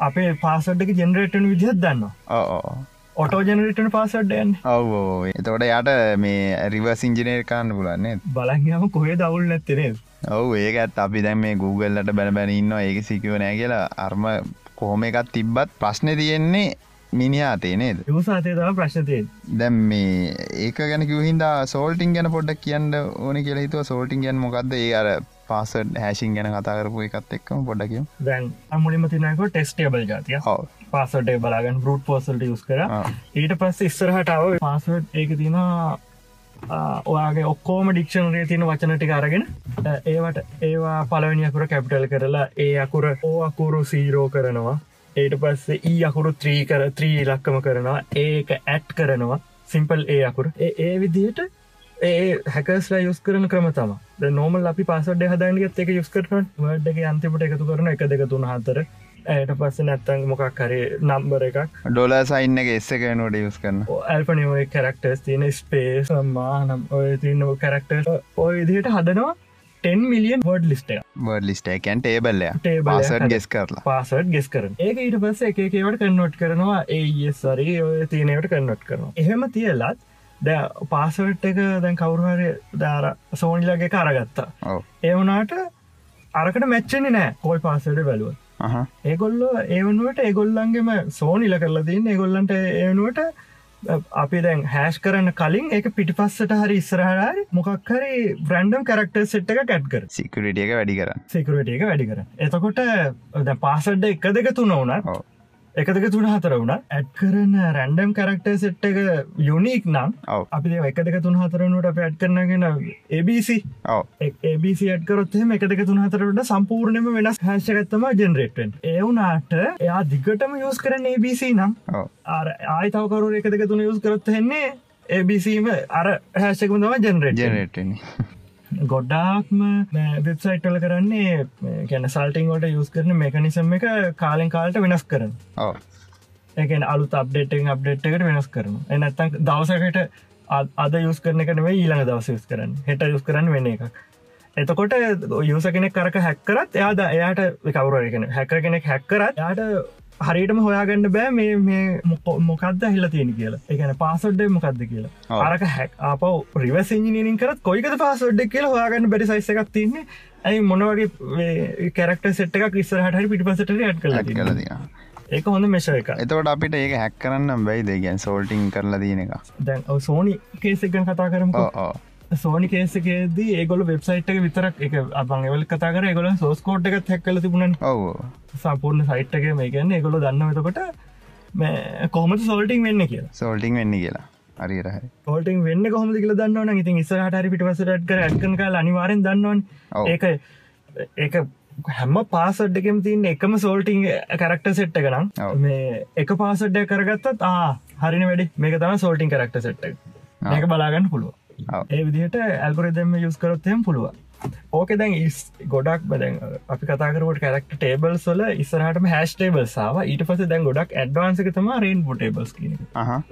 අපේ පාසඩ් එක ජෙනරේටන විදිහත් දන්න ඔව්, ඔව්, ඔව්. ඔටෝ ජනරේටන පාසඩ්ඩයන් ඔව්. එතකොට යට මේ රිවස් ඉංජිනේර් කාන්න පුලන්නේ බලගම කොහේ දවුල් නැත්තරේ ඔව් ඒක ඇත් අපි දැන් මේ Googleලට බැල බැන ඉන්න ඒක සිකිව නෑ කියලා අර්ම කොහොම එකත් තිබ්බත් ප්‍රශ්න තියෙන්නේ මිනිහාතේ නේද? යසාතේ තම ප්‍රශ්නතය දැම් මේ ඒක ගැන කිවහින්දා සෝල්ටිං ගැන පොඩ්ඩක් කියන්න ඕන කියලා හිතුව. සෝල්ටිං ගැන මොකක්ද ඒ අර පාසඩ් හැසින් ගැන කතාකරපු එකත් එක්කම පොඩ්ඩකිව දැන් අමුලිම තිනක ටෙස්ටේබල් ජාතිය පාසට බලාගන් බරුට් පෝසල්ට යස් කර. ඊට පස්ස ඉස්සරහටාව පාසට් ඒක තින ඔයාගේ ඔක්කෝම ඩික්ෂනරේ තියෙන වචන ටික අරගෙන ඒවට ඒවා පලවනියකුර කැපිටල් කරලා ඒ අකුර ඕ අකුරු සීරෝ කරනවා. ඒට පස්සේ ඊ අකුරු ත්‍රී කර ත්‍රී ලක්කම කරනවා. ඒක ඇට් කරනවා. සිම්පල් ඒ අකුර. ඒ ඒ විදිහට ඒ හැකස්ලා යුස් කරන ක්‍රම තම නෝමල් අපි පාසඩ හදාගත් එක යුස් කරන වඩ්ඩක අන්තිමට එකතු කරන එක දෙක තුන හතර. ඇයට පස්ස නැත්තන් මොකක් කරේ නම්බර එකක්. ඩොල සයින්න එක එස්ස එක නොට යස් කරන්න ඇල්පනිෝ කරක්ටර්ස් තියන ස්පේස් මානම් ඔය තියන්න කරක්ටර් ඔය විදිහට හදනවා 10 million word list bad list එකැන් table එක. ගෙස් කරලා. පාසට් ගෙස් කරන ඒක ඊට පස්ස එකකට කන්නොට් කරනවා. ඒ සරි ඔය තියනවට කන්නොට් කරනවා. එහෙම තියලත් ද පාසට් එක දැන් කවුරුහරි දාර සෝනිලගේ කරගත්තා ඔව. ඒවනාට අරකට මැච්චෙන නෑ කොයි පාසට බැලුව ඒගොල්ල ඒවනුවට ඒගොල්ලන්ගේම සෝනිල කරලා තින්න ඒගොල්ලන්ට ඒනුවට අපි දැන් හැස් කරන්න කලින් ඒක පිටිපස්සට හරි ඉස්සරහරි මොකක්හරි බ්‍රන්ඩම් කරක්ටර් සෙට් එක කැට් කර සිකරටිය එක වැඩි කරන්න. සිකරට එක වැඩි කර එතකොට පාසඩ්ඩ එක දෙක තුන වුණ ඔව්. එක දෙක තුන හතර වුණ. ඇඩ් කරන රැන්ඩම් කරක්ටර් සෙට් එක යුනික් නම් අපි එක දෙක තුන් හතරනුවට අප ඇඩ් කරනගෙන ABC ABC අඩකරොත්ම එක දෙක තුන් හතරට සම්පූර්ණයම වෙනස් හැශකත්තම ජෙනරේටෙන් ඒවුනාට එයා දිගටම යස් කරන ABC නම්. ආයිතවකරු එක දෙක තුන යස් කරොත් හෙන්නේ ABCම අර හැශකම තම ජෙනරේට ජනටන ගොඩ්ඩාක්ම වෙබ්සයිට්වල කරන්නේ ගැන සල්ටිංගෝට යුස් කරන මෙකනිසම් එක කාලෙන් කාලට වෙනස් කරන එකන අලු අප්ඩේටෙන් අප්ඩේට් එකට වෙනස් කරන එනත්තන් දවසකට අද යුස් කරන කනවේ ඊළඟ දවස යුස් කරන්න. හෙට යුස් කරන්න වෙන එකක්. එතකොට යුස කෙනෙක් කරක හැක්කරත් එයාද එයාට කවරගෙන හැකර කෙනෙක් හැක්කරත් යාට හරිටම හොයාගන්න බෑ මේ මේ මොකක්ද හිල්ල තියෙන කියලා. එකන පාසොඩ්ඩ මොකක්ද කියලා. අරක හැක් අප රිවස් ඉජිනින් කරත් කොයිකද පාසොඩ්ඩ කියලා හොයාගන්න බැරි සයිස එකක් තින්නේ ඇයි මොනවගේ කැරක්ට සෙට් එකක් ඉස්සරහට පිටි පසට ඇත් කල ඒක හොඳ මෙෂ එක එතවට අපිට ඒක හැක් කරන්න බැයි දෙගැන් සෝල්ටිං කරලා දන එක. දැන් සෝනි කේසකන් කතා කරම සෝනි කේසකේදී ඒගොල වෙබ්සයිට් එක විතරක් එක අපන් එවල් කතා කර ගොල සෝස්කෝට් එක හැක්කල තිබුණන්. ඔව. සපූර්ණ සයිට් එක මේ ගැන්න ඒගොල දන්නවතකොට කොහමත සෝල්ටිං වෙන්න කියලා. සෝල්ටිං වෙන්න කියලා. හරි රහ ෝල්ටිං වෙන්න කොහම කියල දන්නවන ඉතින් ඉස්සරහට හරි පිටවසට කර ඇත්කන කාල අනිවාරෙන් දන්නවන්. ඒක ඒක හැම පාසඩ්ඩකම තින් එකම සෝල්ටිං කරක්ට සෙට්ට කරම් මේ එක පාසඩ්ඩ කරගත්තත් ආ හරින වැඩි. මේක තම සෝල්ටිං කරක්ට සෙට්ට මේක බලාගන්න පුළුව ඒ විදිහට ඇල්ගොරිදම යුස් කරොත්යම් පුළුව ඕක දැන් ඉස් ගොඩක් බදැන් අපි කතාකරට කරක්ට ටේබල් සොල ඉස්සරහටම හැස් ටේබල් සාව ඊට පස දැන් ගොඩක් ඇඩ්වාන්සක තම රේන් බොටේබල්ස් කියන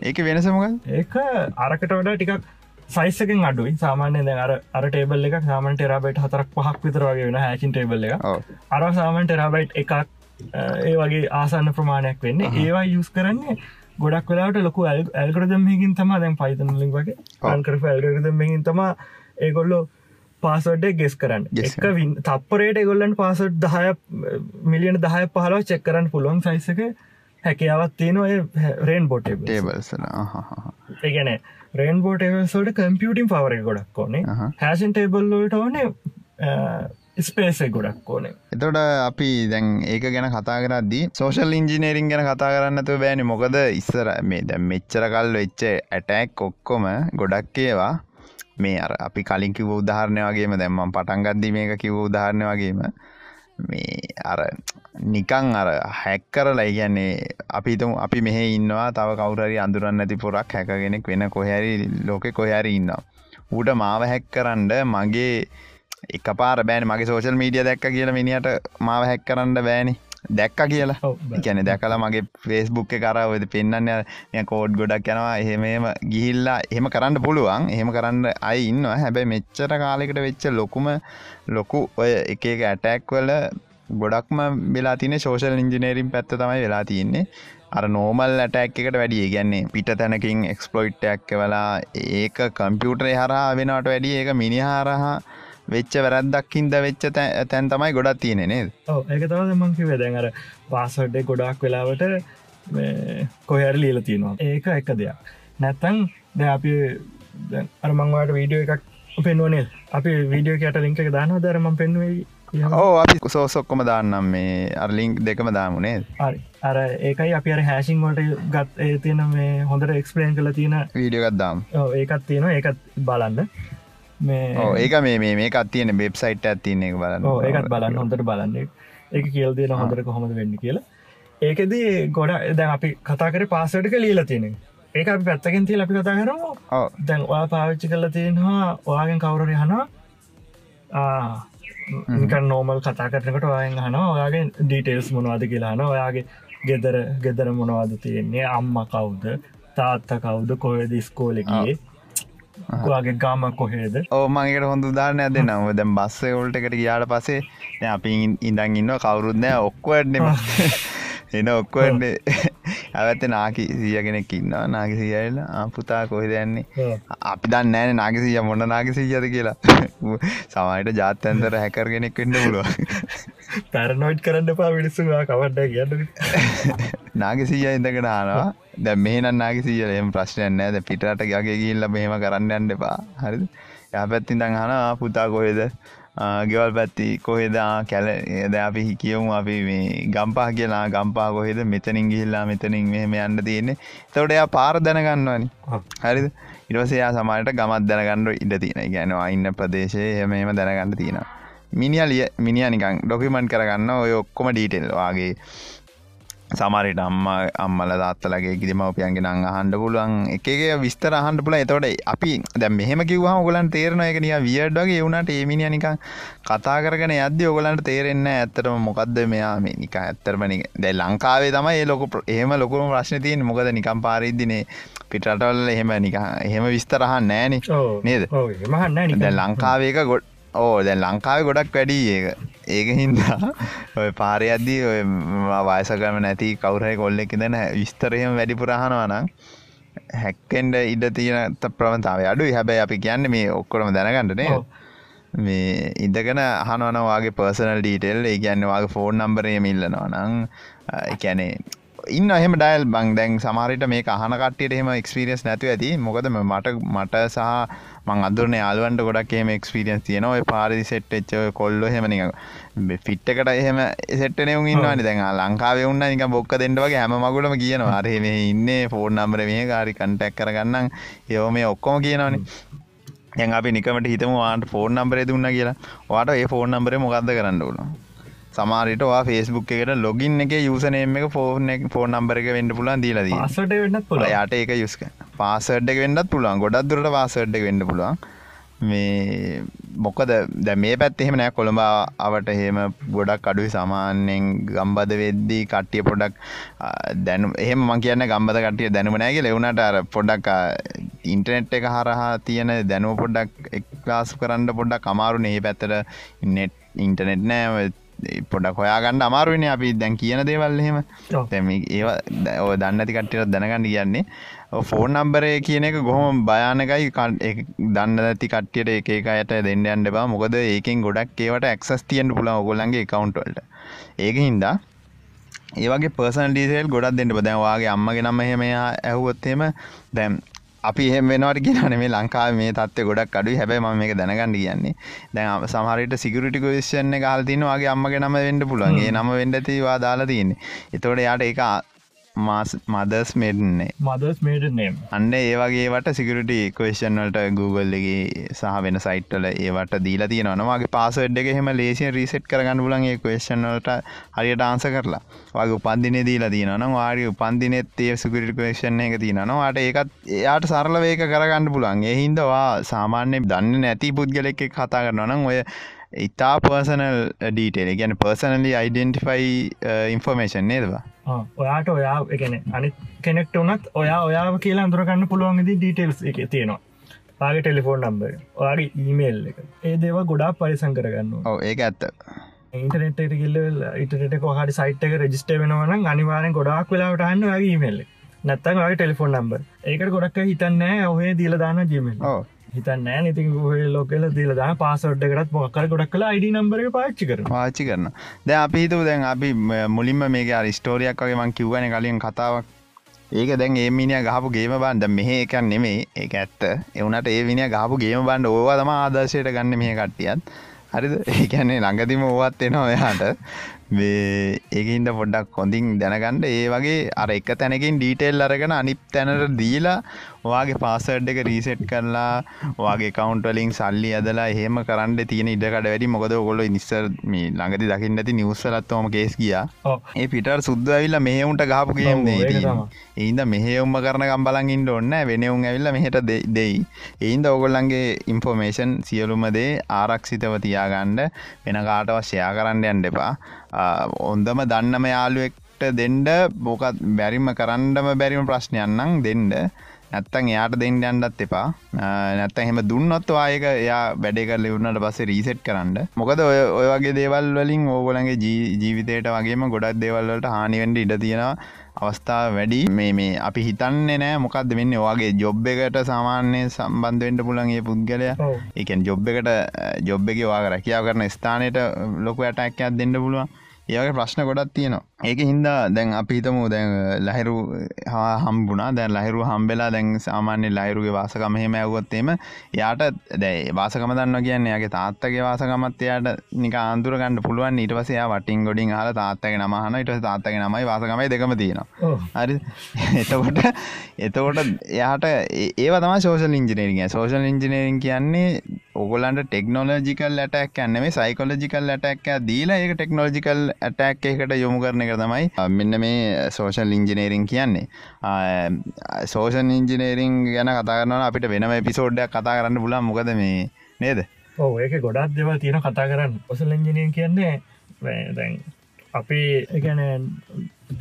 ඒක වෙනසමග ඒක අරකට වඩා ටිකක් සයිසකෙන් අඩුයි. සාමාන්‍ය දැ අර අර ටේබල් එක සාමන් ටෙරබයිට් හතරක් පහක් විතර වගේ වෙන හැකින් ටේබල් එක අර සාමන් ටෙරබයිට් එකක් ඒ වගේ ආසන්න ප්‍රමාණයක් වෙන්න. ඒවා යුස් කරන්නේ ගොඩක් වෙලාට ලොකු ඇල්කරදමකින් තම දැන් පයිතනලින් වගේ අන්කර ඇල්කරදමකින් තම ඒගොල්ලෝ පාසොඩ්ඩ ගෙස් කරන්න. එක තපරේට ගොල්ලන් පාසොඩ් දහය මිලියන දහය පහලාව චෙක් කරන්න පුළුවන් සයිසක හැකියාවත් තියෙනවා රේන් බොටේ ඒගැන රේන් බෝටේවල්සෝට කම්පියටින් පවර ගොඩක් ඕනේ. හැසන් ටේබල්ලට ඕනේ ස්පේසේ ගොඩක් ඕනේ. එතොට අපි දැන් ඒක ගැන කතා කරද්දී සෝෂල් ඉංජිනේරින් ගැන කතා කරන්නතු බෑනි. මොකද ඉස්සර මේ දැ මෙච්චර කල් වෙච්ච ඇටැක් ඔක්කොම ගොඩක් ඒවා. මේ අර අපි කලින් කිව උදාහරණය වගේම දැම්මම් පටන්ගද්දි මේක කිව උදාහරණය වගේම මේ අර නිකං අර හැක්කරලා ඉගැන්නේ අපිතුම අපි මෙහ ඉන්නවා තව කවුරරි අඳුරන්න ඇති පොරක් හැකගෙනෙක් වෙන කොහැරි ලෝකෙ කොහැරි ඉන්නවා. ඌට මාව හැක් කරන්ඩ මගේ එක පාර බෑන. මගේ සෝෂල් මීඩිය දැක්ක කියලා මිනිට මාව හැක් කරන්න බෑනි. දැක්ක කියලා. ගැන දැකලා මගේ ෆේස්බුක් කරවද පෙන්න්න ය කෝඩ් ගොඩක් යනවා. එහෙමම ගිහිල්ලා එහෙම කරන්න පුළුවන්. එහෙම කරන්න අයි ඉන්නවා. හැබැයි මෙච්චර කාලෙකට වෙච්ච ලොකුම ලොකු ඔය එක එක ඇටැක් වල ගොඩක්ම වෙලා තින ශෝෂල් ඉංජිනේරින් පැත්ත තමයි වෙලා තියන්නේ. අර නෝමල් ඇටැක් එකට වැඩිය ගැන්නේ පිට තැනකින් එක්ස්පලොයිට්ටක් වෙලා ඒක කම්පියුටරේ හරහා වෙනට වැඩිය ඒක මිනිහාරහා වෙච්ච වැරද්දක්කින්ද වෙච්ච තැන් තමයි ගොඩක් තියෙන නේද? ඒක තවද මංකි වැදැන් අර පාසඩ්ඩේ ගොඩක් වෙලාවට කොහැර ලියල තියෙනවා. ඒක එක දෙයක්. නැත්තං ද අපි අර මංවාට වීඩියෝ එකක් පෙන්වනේ අපි වීඩියෝ කට ලින්ක දාන දරම පෙන්වේ ඕ අපි සෝසොක්කොම දාන්නම්. මේ අර්ලිංක් දෙකම දාමුණේ හරි. අර ඒකයි අපි අර හැසිං වලට ගත් ඒ තියෙන මේ හොඳට එක්ස්පලේන් කළ තියෙන වීඩියගත් දාම්. ඒකත් තියෙන ඒකත් බලන්න ඒක මේ මේ මේකත් තියෙන වෙබ්සයිට් ඇත්තින්න එක බලන්න. ඒකත් බලන්න හොඳට බලන්න. එක කියල් දෙන හොඳට කොහොමද වෙන්න කියලා. ඒකෙදී ගොඩ දැන් අපි කතා කර පාසටක ලියලා තියෙන ඒක අපි පැත්තකින් තිය අපි කතා කරම. දැන් ඔයා පාවිච්චි කරලා තියෙනවා ඔයාගෙන් කවුරරි හනා නෝමල් කතා කරනකට ඔයන් හන ඔයාගේ ඩීටේල්ස් මොනවාද කියලාන ඔයාගේ ගෙදර ගෙදර මොනවාද තියෙන්නේ? අම්ම කවුද? තාත්ත කවුද? කොයද ස්කෝලගේ ගේ ගාම කොහේද? ඕ මගේට හොඳ දාරණය දෙ නව දැම් බස්ස ඔල්ට එකට ගියාට පසේ අපි ඉඳන් ඉන්න කවුරුත්නෑ ඔක්කොවැඩ්නෙම *laughs* එන ඔක්කොන්නේ ඇවත්ත නාකි සිය කෙනෙක් ඉන්නවා. නාගි සියල පුතා කොහෙ දැන්නේ අපි දන්න ෑන නාගසිය මොන්න නාගසිීයද කියලා. *laughs* සමයිට ජාත්තන්තර හැකරගෙනෙක් වෙන්න පුළුව *laughs* පැරනොයිට් කරන්න පා විනිස්සුවා කවඩ්ඩ කියන්න නාගසිීය ඉඳකට ආනවා. දැ මේන නාගසිීල එම ප්‍රශ්නයන් නෑද පිටට ගගේ ගිල්ල මෙහෙම කරන්න යන්න එපා. හරි ය පැත්තින් දං හන පුතා කොහෙද? ගෙවල් පැත්ති කොහෙදා? කැල ද අපි කියවමු අපි මේ ගම්පා කියලා. ගම්පා කොහෙද? මෙතනින් ගිහිල්ලා මෙතනින් මෙහෙම යන්න තියෙන්නේ. තවට එයා පාර දැනගන්නවනි. හරිද? ඉරවසයා සමට ගමත් දැනගන්නඩ ඉඩ තියෙන ගැනවා ඉන්න ප්‍රදේශය එහමම දැනගන්න තියෙනවා මිනිියලිය මිනිියනිකං ඩොකිමන්් කරගන්න ඔය ඔක්කොම ඩීටෙල් වගේ. සමරිට අම්ම අම්මල තාත්තලගේ කිරිමවපියන්ගේ නං අහන්ඩ පුළුවන්. එකගේ විස්තර අහන්ඩ පුල එතොට අපි දැ මෙහම කිවවා ඔගලන් තේරන එක නිය වියඩ්ඩගේ එවුණට ඒමිනි නික කතා කරන අද ඔගලන්ට තේරෙන්න ඇත්තරම මොකක්ද මෙයා මේ නික ඇත්තරමනි දැ ලංකාවේ තම ඒ ලොක ඒම ලොකුම ප්‍රශ්න තියන් මොකද නිකම් පාරිදිනේ පිටරටවල් එහෙම නික එහෙම විස්තරහන් නෑන නේද? මහන්න ලංකාවේක ගොඩ ඕ දැන් ලංකාව ගොඩක් වැඩී ඒක. ඒක හින්දා *laughs* ඔය පාරය අද්දී ඔය වයසකම නැති කවුරහයි කොල්ලෙක් දෙන විස්තරයම වැඩිපුරහනවනම් හැක්කෙන්ඩ ඉඩ තියෙන ප්‍රමතාව අඩු හැබැයි අපි කියන්න මේ ඔක්කොරම දැනගන්නනේ මේ ඉදගෙන අහනවනවාගේ පර්සනල් ඩීටෙල් ඒ කියන්න වගේ ෆෝන් නම්බරය මිල්ලනවා නං එකැනේ ඉන්න එහෙම ඩයිල් බං. දැන් සමහරට මේ අහන කට්ටියට එහෙම එක්ස්පිරියස් නැතු ඇති. මොකද මට මට සහ මං අදුරන යාලුවන්ට ගොඩක් එහෙම එක්ස්පිරියන්ස් තියෙන ඔය පාරදි සෙට් එච්ච කොල්ල හෙමනික ෆිට්ටකට එහෙම එසෙට්න උන්න්නවානි දැන් ලංකාව උන්න නික බොක්ක දෙන්නවගේ හැම මගුලම කියනවා. අරහෙ මේ ඉන්න ෆෝන් නම්බර මේ කාරි කන්ටැක් කරගන්නම්. යෝ මේ ඔක්කොම කියනවනේ. යන් අපි නිකමට හිතම වාට ෆෝන් නම්බරේ දුන්න කියලා. වාට ඒ ෆෝන් නම්බරේ මොකක්ද කරන්න ඕනවා සමාරිට ෆේස්බුක් එකට ලොගින් එක යුසනේම එක ෆෝන් ෆෝන් නම්බර එක වෙන්න පුලන් දීලද පසට වෙන්නත් පුළ යට ඒක යුස්ක පාසඩ් එක වෙන්නත් පුළුවන්. ගොඩක් දුරට පාසඩ් එක වෙන්න පුළුවන්. මේ මොකද දැ මේ පැත් එහෙම නෑ. කොළඹ අවට එහෙම ගොඩක් අඩුයි සාමාන්‍යයෙන් ගම්බද වෙද්දී කට්ටිය පොඩක් දැනු එහෙම මං කියන්න ගම්බද කටිය දැනුමනෑගේ ලෙවුණට අර පොඩක් ඉන්ටනෙට් එක හරහා තියෙන දැනුව පොඩක් එක්ලාසු කරන්න පොඩක් අමාරු නේ පැත්තර ඉන්නෙට් ඉන්ටනෙට් නෑ පොඩක් හොයාගන්න අමාරුවන අපි දැන් කියන දේවල් එහෙම. තැම ඒවා ඔය දන්නති කට්ටියට දැනගන්න කියන්නේ ෆෝන් නම්බරය කියන එක ගොහොම භයානකයි දන්න ඇති කට්ටියට එක අයට දෙන්න අන්න බා මොකද ඒකෙන් ගොඩක් ඒවට ඇක්සස් තියන්න පුළ ඔගොල්ලන්ගේ කවුන්ටවල්ට ඒක හින්දා ඒවගේ පර්සන් ඩීසේල් ගොඩක් දෙන්න බදැවාගේ අම්මගේ නම්ම හෙම ඇහුවොත්තේම දැම් අපි එහෙම වෙනවට කියන මේ ලංකාව මේ තත්ව ගොඩක් අඩු හැබැයි ම මේක දැනගන්න කියන්නේ. දැන් සමහරට සිකරටි කොස්ෂන කාල් තිනවාගේ අම්මගේ නම වෙන්ඩ පුළුවන්ගේ නම වෙන්ඩතිවා දාලා තියන්නේ. එතෝට යාට එක මදස් මෙඩන්නේ මදස් මේටනම් අන්න ඒවගේට සිකරට කවේෂන් වලට Googleගේ සහ වෙන සයිට්ල ඒවට දීලා තියෙනවාගේ පාසඩ් එක එහෙම ලේසිය රිසෙට් කරගන්න පුලන්ගේ කවේෂන් වලට හරියට ආන්ස කරලා. වගේ උපන්දින දීලා තියෙනන වාරි උපන්දිනෙත් ඒ සුකරට කවේෂන් එක තියෙනවාට ඒකත් එයාට සරල වේක කරගන්න පුළන් එහින්දවා සාමාන්‍ය දන්න නැති පුද්ගලෙක් කතා කරනවනම් ඔය ඉතා පර්සනල් ඩීටේල ගැන පර්සනලි අයිඩෙන්ටිෆයි ඉන්ෆර්මේෂන් නේදවා ඔයාට ඔයා එකන අනි කෙනෙක්ට වනත් ඔයා ඔයා කියලා අඳුරගන්න පුළුවන්ගද ඩීටෙල්ස් එක තියෙනවා. පාගේ ටෙලිෆෝන් නම්බර ඔයාගේ ඊමේල් එක. ඒ දේව ගොඩා පරිසං කරගන්න ඕ ඒක ඇත්ත. ඉන්ටනෙට කිල්ල ඉටට කොහට සයිට් එක රජිස්ට වෙනවන අනිවාරෙන් ගොඩක් වෙලාට අන්න වගේ ඊමේල් නැත්තන් වගේ ටෙලිෆෝන් නම්බර් ඒකට ගොඩක් හිතන්නෑ ඔහේ දීලදාන ජීමල් හිතන්න නති ලෝකල දිල දා පාසොඩ්ඩකටත් මොක්කර ගොඩක් කලා අයිඩ නම්බර පාච්චි කර පාච්චි කරන ද අපි හිතු දැන් අපි මුලින්ම මේක අරිස්ටෝරියක් වගේ මං කිව්වන කලින් කතාවක්. ඒක දැන් ඒ මිනිිය ගහපු ගේම බන්ඩ මෙහ එකක් නෙමේ ඒක ඇත්ත. එවනට ඒ විනිිය ගහපු ගේම බන්ඩ ඕවා තම ආදර්ශයට ගන්න මේ කට්ටියත්. හරිද? ඒකැන්නේ ළඟතිම ඕවත් එනවා ඔයාට මේ ඒකහින්ද පොඩ්ඩක් කොඳින් දැනගණ්ඩ ඒ වගේ අර එක තැනකින් ඩීටෙල් අරගෙන අනිත් තැනට දීලා ඔයාගේ පාසඩ් එක රීසෙට් කරලා වගේ කවන්ටලින් සල්ලි අදලා එහෙම කරන්න තියෙන ඉඩකට වැඩි. මොකද ඔගොල්ල නිස්සර් මේ ළඟති දකින්න ඇති නිවස්සලත්වම කේස් කියා ඒ පිටර් සුද්ද ඇවිල්ලා මෙහෙවුන්ට ගහපු කියම් ඒන්ද මෙහෙවුම්ම කරන කම්බලන් ඉන්න ඔන්න වෙනවුන් ඇවිල්ල මෙහට දෙයි. ඒන්ද ඔගොල්ලන්ගේ ඉන්ෆෝමේෂන් සියලුම දේ ආරක්ෂිතව තියාගණ්ඩ වෙන කාටවත් ෂයා කරන්න යන්න එපා ඔොන්දම දන්නම යාළුවෙක්ට දෙන්ඩ බෝකත් බැරිම කරන්නම බැරිම ප්‍රශ්නයන්නම් දෙන්ඩ නැත්තන් එයාට දෙන්න යන්නත් එපා. නැත්ත එහෙම දුන්නොත් ආයක එයා වැඩේ කර ලිවුණට පස්සේ රීසෙට් කරන්න. මොකද ඔය ඔය වගේ දේවල් වලින් ඕගොලගේ ජීවිතයට වගේම ගොඩක් දේවල්වලට හානිවෙන්ඩ ඉඩ තියෙනවා අවස්ථාව වැඩි. මේ මේ අපි හිතන්නේ නෑ මොකක්ද වෙන්න. වගේ ජොබ් එකට සාමාන්‍ය සම්බන්ධවෙන්ට පුළන්ගේ පුද්ගලය. එකන් ජොබ් එකට ජොබ් එක වාග රැකියාව කරන ස්ථානයට ලොකු ඇටැක්කයක් දෙන්න පුළුවන් ඒගේ ප්‍රශ්න ගොඩත් තියෙනවා. ඒක හින්දා දැන් අපි හිතමු දැන් ලහිරු හා හම්බුණා. දැන් ලහිරු හම්බෙලා දැන් සාමාන්‍ය ලහිරුගේ වාසකම එහෙම ඇව්වොත් එම යාට දැන් වාසකම දන්නවා කියන්නේ යාගේ තාත්තගේ වාසකමත් එයාට නිකන් අඳුර ගන්න පුළුවන්. ඊට පස්සේ එයා වටින් ගොඩින් අහලා තාත්තගේ නම අහනවා. ඊට පස්සේ තාත්තගේ නමයි වාසකමයි දෙකම තියෙනවා. හරි. එතකොට එතකොට එයාට ඒව තමයි සෝෂල් ඉංජිනේරිං සෝෂල් ඉංජිනේරිං කියන්නේ ඔගොලන්ට ටෙක්නෝලජිකල් ඇටක් ඇන්නෙම සයිකොලජිකල් ඇටක් දීලා ඒක ටෙක්නෝලජිකල් ඇටක් එකට යොමු කරන එක තමයි මෙන්න මේ සෝෂල් ඉංජිනේරිං කියන්නේ. සෝෂන් ඉංජිනේරිං ගැන කතාරන අපිට වෙනම පිසෝඩ්ඩයක් කතා කරන්න පුලා මොකද මේ නේද? ඕ ඒක ගොඩක් දෙවල් තියෙන කතා කරන්න. ඔසල් ඉංජිනියන් කියන්නේ දැන් අපි එකන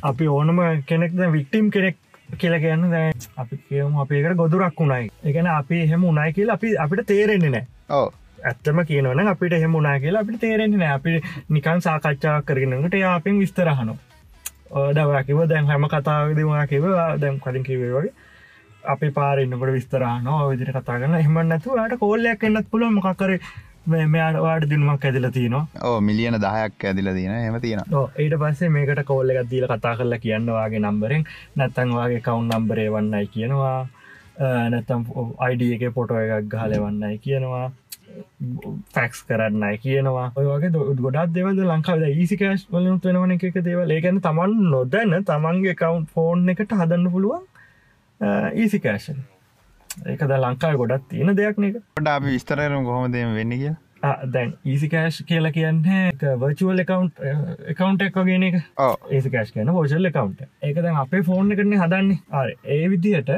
අපි ඕනම කෙනෙක් වික්ටම් කෙනෙක් කියල කියන්න දැ අපි කියමු අපේකට ගොදුරක් වුණයි එකන අපි එහෙම උනායි කියලා අපි අපිට තේරෙන්නේ නෑ ඕ ඇත්තම කියනවන අපිට එහෙම උනා කියලා අපිට තේරෙන්නේ නෑ. අපි නිකන් සාකච්ඡා කරගෙනට යාපෙන් විස්තරහනු ඕඩවකිව දැන් හැම කතාවදවා කිව දැම් කලින් කිවේ වගේ. අපි පාරන්නකට විස්තරානෝ විදිරි කතා කරන්න එහම නැතුවට කෝල්ලයක් එන්නත් පුළ මොකකර මෙයාට වාට දිනුමක් ඇදිල තියනවා. ඕ මිලියන දහයක් ඇදිල තියෙන එම තියෙන ඊට පස්සේ මේකට කෝල්ල එකක් දීල කතා කරලා කියන්නවාගේ නම්බරෙන් නැත්තන් වගේ කවුන් නම්බරේ වන්නයි කියනවා. නැතම් අයිඩ එක පොටෝ එකක් ගහල වන්නයි කියනවා ෆැක්ස් කරන්නයි කියනවා. ඔයගේ ගොඩක් දෙවද ලංකාවද ඒසිකෑශ් වලනුත් වෙනවන එක දේවල්. ඒගැන තමන් නොදැන්න තමන්ගේ කවුන්් ෆෝන් එකට හදන්න පුළුවන් ඊසිකෑෂන් ඒකද ලංකාව ගොඩත් තියෙන දෙයක් නක ට අපි විස්තරරු කොහොමදම වෙන්න කිය දැන් ඊසිකෑශ් කියලා කියන්නේ වර්චුවල් එකකවන්් එකකවන්් එක් වගෙන එක ඒසිකෑශ් කියන ෝජල් එකකවන්් ඒක දැන් අපේ ෆෝන් කරන්නේ හදන්නේ. ඒ විදිහට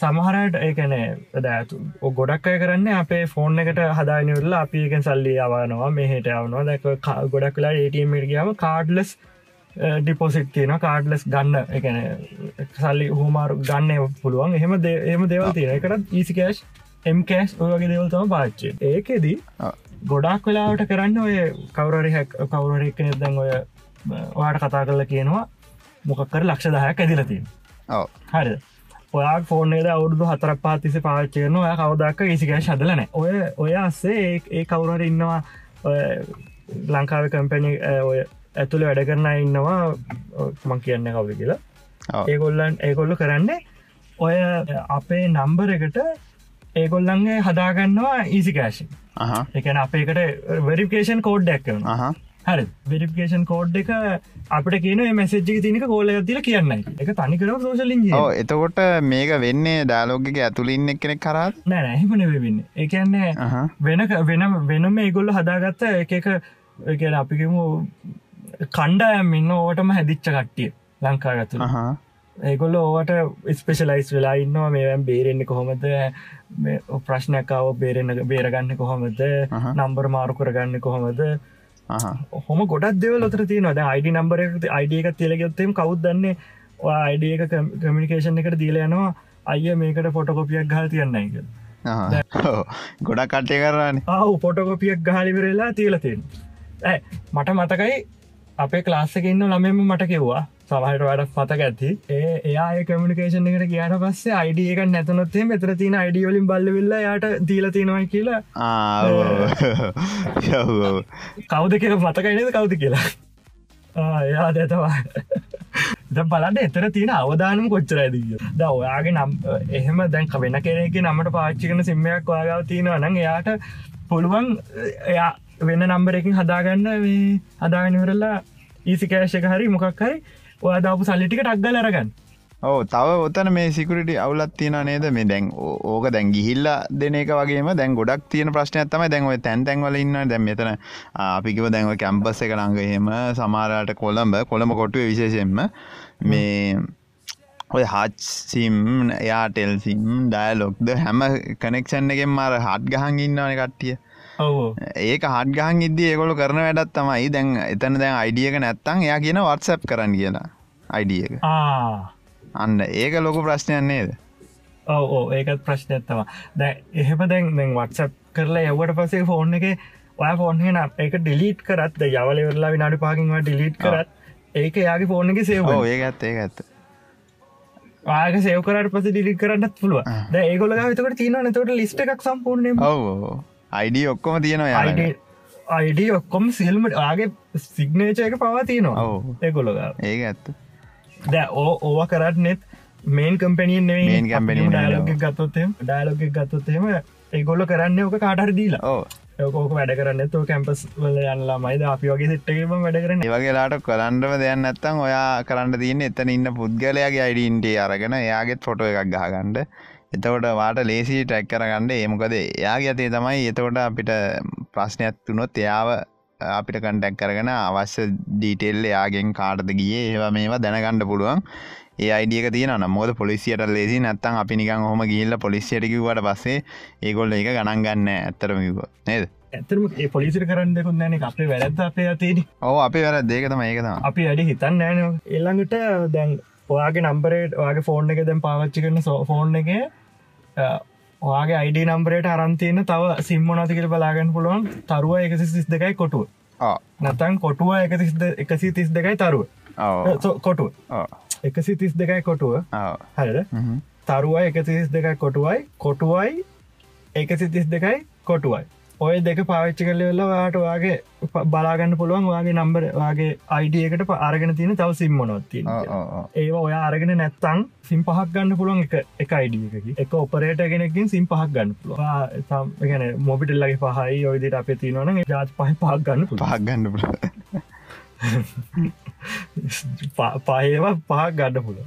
සමහරයට ඒකන දැතු ගොඩක් අය කරන්න අපේ ෆෝන් එකට හදානිවෙල්ල අපි එකෙන් සල්ලි අවනවා මෙහට යවනවා. දැක ගොඩක් වෙලා ඒටමට ගියාව කාඩ්ලස් ඩිපොසිට් තියෙන කාඩ්ලස් ගන්න එකන සල්ලි හෝමාරු ගන්න පුළුවන්. එහෙම එහම දෙවල් තියෙන එකට ඊසිකෑශ් එම්කෑස් ඔයගේ දෙවල්තම පාච්චේ ඒකෙදී ගොඩක් වෙලාවට කරන්න ඔය කවරරි හැක් කවුරර එක්ක නෙදැන් ඔය ඔයාට කතා කරල කියනවා මොකක්කර ලක්ෂ දහයක් ඇදිලතින් හරි ඔයා ෆෝර්නේද අවුදු හතර පාතිස පාච්චයන ඔය කවදක් ඒසිකෑ ශදලන ඔය ඔය අස්සේ ඒ කවුරට ඉන්නවා ලංකාව කම්පැනි ඔය ඇතුළ වැඩ කරන ඉන්නවා. මං කියන්න කවද කියලා. ඒගොල්ලන් ඒගොල්ල කරන්නේ ඔය අපේ නම්බර එකට ඒගොල්ලන්ගේ හදාගන්නවා ඊසිකෑශන් එකන අපේකට වෙරිකේෂන් කෝඩ් දැක්කන හරි වෙරිකේෂන් කෝඩ් එක අපට කියන මැසෙජ්ජි තිනක කෝල ඇතිල කියන්න එක තනිකර සෝශලින් එතකොට මේක වෙන්නේ ඩාලෝගක ඇතුලින් එක් කෙනෙක් කරත් නෑ නැහිමන වෙන්න. එකන්නේ වෙන වෙන වෙනම ඒගොල්ල හදාගත්ත එක එක අපිකමු කණ්ඩායම් ඉන්න ඕටම හැදිච්ච කට්ටිය ලංකාගත්තු ඒගොල්ල ඕවට ස්පෙශලයිස් වෙලා ඉන්නවා මේවැම් බේරෙන්න්න කොහොමද? ප්‍රශ්නයකාව බේරෙන බේරගන්න කොහොමද? නම්බර මාරු කරගන්න කොහොමද හොම ගොඩක් දෙව ලොතර තියනද අයිඩ නම්බර අයිඩිය එක තියලගත්තෙම කවුදන්නේ අයිඩිය එක කමිනිකේෂන් එකට දීලයනවා අය මේකට පොටකොපියක් ගහ තියන්න එක ගොඩක් කට්ටය කරන්න. ආව පොටකොපියක් ගහලිවරලා තියලතින් ඇ මට මතකයි අපේ ක්ලාස්සකඉන්න ළමෙම මට කිව්වා සමහට වැඩක් පතක ඇති. ඒ එයා කමිකේෂන් එකට කියට පස්සේ අයිඩිය එක නැතනොත්තේ මෙතර තින අයිඩියෝලින් බල්ලවෙල්ල යට දීල තියෙනවා කියලා. කවුද කියල මතකයිනද කවුද කියලා? එයා දැතවා බලන්න එතර තියෙන අවධානම් කොච්චර ඇදී ද ඔයාගේ නම් එහෙම දැන් වෙන කෙනෙක නමට පාච්චිකන සිම්මයක් ඔයාගාව තියෙනවා නං එයාට පුළුවන් එයා වෙන්න නම්බරකින් හදාගන්න හදාගනිවරල්ලා ඊසිකෑශක හරි මොකක් හරි ඔය දාපු සල්ලිටික ටක්ගල අරගන්න. ඕ තව ඔතන මේ සිකුරට අවුලත් තියෙන නේද? මේ දැන් ඕක දැන් ගිහිල්ල දෙන එක වගේ දැන් ගොඩක් තියෙන ප්‍රශ්නයක් තමයි දැන්ව තැන් තැන්වල ඉන්න දැම් මෙතන අපිකිව දැන්ව කැම්පස් එක ළඟහෙම සමාරට කොළඹ කොළඹ කොටුව විශේෂෙන්ම මේ ඔය හත්සිම් එයාටෙල්සිම් ඩයලොක්ද හැම කනෙක්ෂන් එකෙන් මාර හත් ගහන් ඉන්නවන කට්ටිය. ඒක හටගහන් ඉද ඒගොල කරන වැඩත් තමයි. දැන් එතන දැන් අයිඩියක නැත්තං එයා කියන වත්සප් කරන්න කියලා. අයිඩියක අන්න ඒක ලොක ප්‍රශ්නයන්නේද ඔව ඕ ඒකත් ප්‍රශ්නයත්තවා දැ එහෙම දැන් දැන් වත්සප් කරලා යවට පසේ ෆෝන් එක ඔය ෆෝන්හෙන ඒක ඩිලිට් කරත් යවල වෙරලා විනාඩි පාකින්වා ඩිලිට් කරත් ඒක යාගේ ෆෝන් එක සේව ඒ ඇත් ඒ ඇත්ත ආක සේවකරට පස ඩිලිට කරන්නත් පුළුව ඒගොල විතකට තියන නතට ලිස්ට එකක් සම්පූර්ණ අයිඩ ඔක්කොම තියෙනවා අයිඩ ඔක්කොම සිල්මට ආගේ සිග්නේච එක පවා තියෙනවා. ඒගොලො ඒ ඇත්ත. ද ඕ ඕව කරත් නෙත් මේන් කම්පැනියෙන් නෙවෙයි කම්පැනි ඩාලෝක ගත්තොත්තෙම ඩාලෝක ගත්තොත්තෙම ඒගොල්ල කරන්න ඕක කාටර දීලා. ඕ ඕක වැඩ කරන්න තු කැම්පස් වල යන්නලා මයිද අපි වගේ සිට්ටකම වැඩ කරන වගේලාට කොලන්ඩම දෙයන්න ඇත්තම් ඔයා කරන්න තියන්න එතන ඉන්න පුද්ගලයාගේ අයිඩන්ටේ අරගෙන එයාගෙත් ෆොටෝ එකක් ගහගන්නඩ එතකොට වාට ලේසි ටැක් කරගන්න ඒමකද එයාගේ අතේ තමයි එතකොට අපිට ප්‍රශ්නයක් තුනොත් එයාව අපිට කන්ටැක් කරගෙන අවශ්‍ය ඩීටෙල් එයාගෙන් කාටද ගිය ඒවා මේවා දැනගණ්ඩ පුළුවන්. ඒ අයිඩියක තියෙන මොද පොලිසියට ලෙසි නැත්තන් අපි නිකන් හොම ගිල්ල පොලිසියට කිවට පස්සේ ඒගොල්ල එක ගණන් ගන්න ඇත්තරමික නේද? ඇතරම ඒ පොලිසිර කරන්න දෙකුත් නැන අපේ වැරත් අපේ අතේන ඕ අපි වැර දේකතම ඒකතම අපි වැඩි හිතන්න නෑන එල්ළඟට දැන් ඔයාගේ නම්බරේට ඔයාගේ ෆෝන් එක දැම් පාවච්චි කරන සෝ ෆෝන් එක ඔයාගේ අයිඩ නම්බරයට අරන්තියන තව සිම්මනතිකර බලාගන්න පුළුවන්. තරුව එකසි සිස් දෙකයි කොටුව. නැතන් කොටුව එකසි තිස් දෙකයි තරුව. කොටුව. එකසි තිස් දෙකයි කොටුව. හර තරුවයි එකසිස් දෙකයි කොටුවයි කොටුවයි එකසි තිස් දෙකයි කොටුවයි ඔය දෙක පාවිච්චි කල වෙල්ල වාට වගේ බලාගන්න පුළුවන් වගේ නම්බර වගේ අයිඩියකට අරගෙන තියෙන තව සිම්මනොත්ති ඒ ඔය අරගෙන නැත්තං සිම් පහක් ගන්න පුළුවන් එක එක අයිඩියකි එක ඔපරේට ගෙනකින් සිම් පහක් ගන්න පුළුවන්. ගැන මොබිටල්ලගේ පහයි ඔයදිට අප තිනවන ජාත් පහ පහක් ගන්න පහක් ගන්න පුළ *laughs* පහේවා පහක් ගන්න පුළුව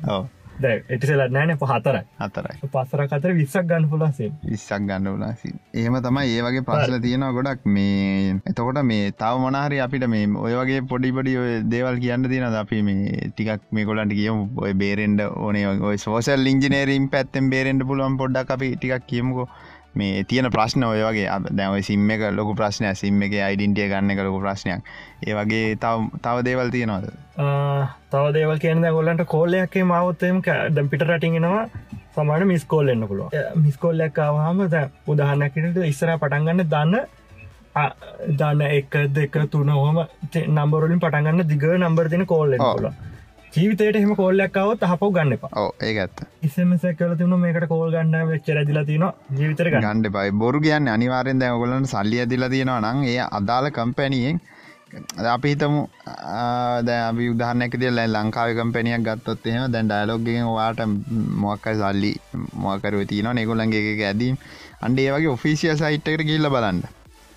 එටිසල නෑන පහතරයි හතරයි. පස්සර කතර විස්සක් ගන්න පුලසේ විස්සක් ගන්න උලාසි ඒම තමයි ඒ වගේ ප්‍රශ්ල තියෙනවා ගොඩක්. මේ එතකොට මේ තව මොනාහරි අපිට මේ ඔය වගේ පොඩිපඩි ඔය දේවල් කියන්න තියෙන අපි මේ ටිකක් මේ කොලන්ට කියමු. ඔය බේරෙන්ඩ ඕනේ. ඔය සෝසල් ඉංජිනේරීම් පැත්තෙන් බේරෙන්ඩ පුළුවන් පොඩ්ඩක් අපි ටිකක් කියමුකෝ මේ තියෙන ප්‍රශ්න ඔය වගේ. දැව සිම් එක ලොකු ප්‍රශ්නය සිම් එක අයිඩන්ටිය ගන්න එක ලොකු ප්‍රශ්නයක්. ඒ වගේ තව තව දේවල් තියෙනවද? තව දේවල් කියන ගොල්ලන්ට කෝල්ලයක්ේ මවත්තයම දැම් පිට රටිගෙනවා සමාන මිස්කෝල් එන්න පුළුව මිස්කෝල්ලක් ආවාම ද උදාහන්නකට ඉස්සර පටන්ගන්න දන්න දන්න එක දෙක තුන හොම නම්බරලින් පටන්ගන්න දිග නම්බර තින කෝල්ල ල ජීවිතයට එහම කෝල්ලක්කාවත් හපව ගන්න එපා. ඒගත්ත ඉසමස කල තින මේකට කෝල් ගන්න වෙච්චර දිල තින ජීවිතර ගණ්ඩ බයි බොරු කියන්න අනිවාරෙන් දැගොලන් සල්ලිය දිල තියෙනවා නං ඒ අදාළ කම්පැනියෙන් අපි හිතමු දැ උදාහනැක දිල ලංකාව කම්පැනියක් ගත්තොත් එෙම දැන් ඩයිලොග්ගෙන් වාට මොක්කයි සල්ලි මොකරුව තියන නෙගොලන්ගේ ඇදීම්. අන්ඩ ඒ වගේ ඔෆිසිිය සයිට්කට ගිල්ල බලන්න.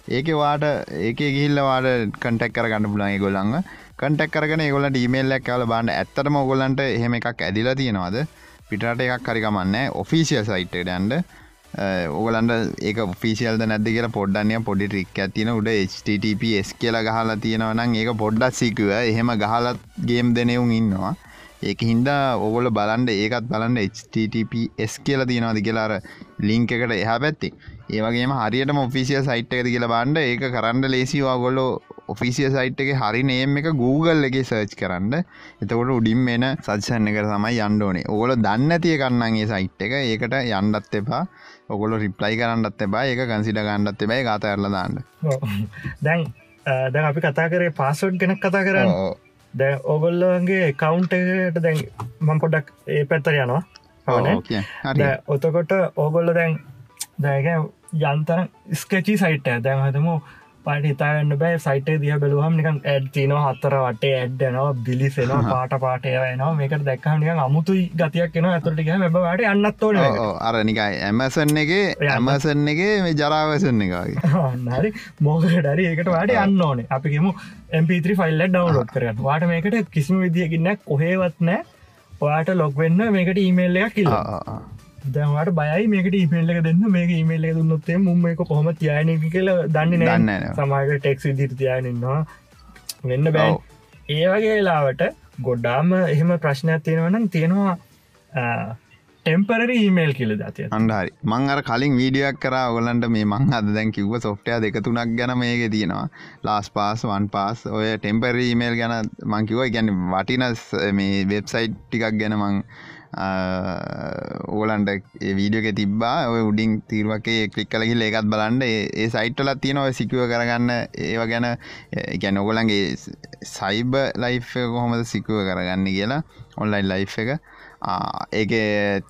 ඒක වාට ඒක ගිල්ලවාට කටෙක් කර ගන්න පුලන් ගොල්ලඟ කටක් කරන ගොලට ඊමේල්ලක් කල බන්න ඇත්තටම ඔගොලන්ට එහෙම එකක් ඇදිලා තියෙනවාද? පිටට එකක් කරිකමන්න ඔෆිසිියල් සයිට්ට ඇන්ඩ ඕගලන්ට ඒක ෆිසිල්ද නැද කියලා පොඩ්ඩන්නය පොඩි ටික් ඇතින උඩ HTTPස් කියලා ගහලා තියෙනවනම් ඒක පොඩ්ඩක් සිකුව එහෙම ගහලත් ගේම් දෙනෙවුන් ඉන්නවා. ඒක හින්දා ඔගොල බලන්ඩ ඒකත් බලන්න HTTPස් කියලා තියෙනවාද කියලාර ලිංක එකට එහා පැත්ති. ඒවගේම හරියට ඔෆිසිය සයිට් එකද කියලා බන්ඩ ඒක කරන්න ලේසිවා ගොල්ලෝ ඔෆිසිය සයිට් එක හරි නේම් එක Google එක සර්ච් කරන්න. එතකොට උඩින් වෙන සච්ෂන්න එක තමයි යන්ඩෝනේ ඔගොල දන්න තිය කන්නන්ගේ සයිට් එක. ඒකට යන්ඩත් එපා. ඔගොල රිප්ලයි කරන්නත් එබා ඒක කන්සිට ගන්නත් එබයි ගතඇරල දාන්න. දැන් දැන් අපි කතා කරේ පාසෝඩ් ගෙනක් කතා කරන්න. දැ ඔගොල්ලගේ කවුන්ටට දැන් මං පොඩක් ඒ පැත්තර යනවා. ඔතකොට ඕගොල්ල දැන් දැක යන්තර ස්කචි සයිට් දැන් හතමු පට හිතාගන්න බෑ. සයිට දිය බැලුවහම නිකන් ඇඩ් තින හත්තර වටේ ඇඩ්ඩනවා බිලිසෙනවා පාට පාටයනවා මේක දැක්කනික අමුතුයි ගතියක් කෙන ඇතුරටික බට අන්නත්තෝන අරනිකයි ඇමසන් එක ඇමසන් *laughs* එක මේ ජරාවසන්න එකගේ නරි මෝක ඩරි ඒකට වාට අන්න ඕනේ. අපිකෙමු MP3 ෆයිල්ල ඩවලෝඩ් කරන්න වාට මේකට කිසිම විදිියකින්න කොහේවත් නෑ ඔයාට ලොක් වෙන්න මේකට ඊමේල් එකක් කියලා දැවට බයි මේකට ඉපෙල්ල දෙන්න. මේක ඉමේල්ල දුන්නොත්තේ මුම එක කොහොම තියන කියල දන්න නන්න සමයික ටෙක්ස් විදිර තියනන්නවා වෙන්න බෑ. ඒ වගේ වෙලාවට ගොඩ්ඩාම එහෙම ප්‍රශ්නයක් තියෙනවනම් තියෙනවා ටෙම්පර ඊමේල් කියල දතිය අන්ඩහරි මං අර කලින් වීඩියක් කර. ඔගලන්ට මේ මං අද දැන් කිව්ව සොෆ්ටය දෙක තුනක් ගැන මේක තියෙනවා. ලාස් පාස් වන් පාස් ඔය ටෙම්පර ඊමේල් ගැන මංකිව ගැන වටිනස් මේ වෙබ්සයිට් ටිකක් ගැන මං ඕලන්ට වීඩියෝක තිබා ඔය උඩින් තීරුවකේ කලික් කලකිල් ඒකත් බලන්ඩ ඒ සයිට්ටලත් තියෙනව සිකුව කරගන්න. ඒව ගැන ගැන ඔගොලන්ගේ සයිබ ලයි් කොහොමද සිකුව කරගන්න කියලා ඔන්ලයින් ලයි් එක. ඒක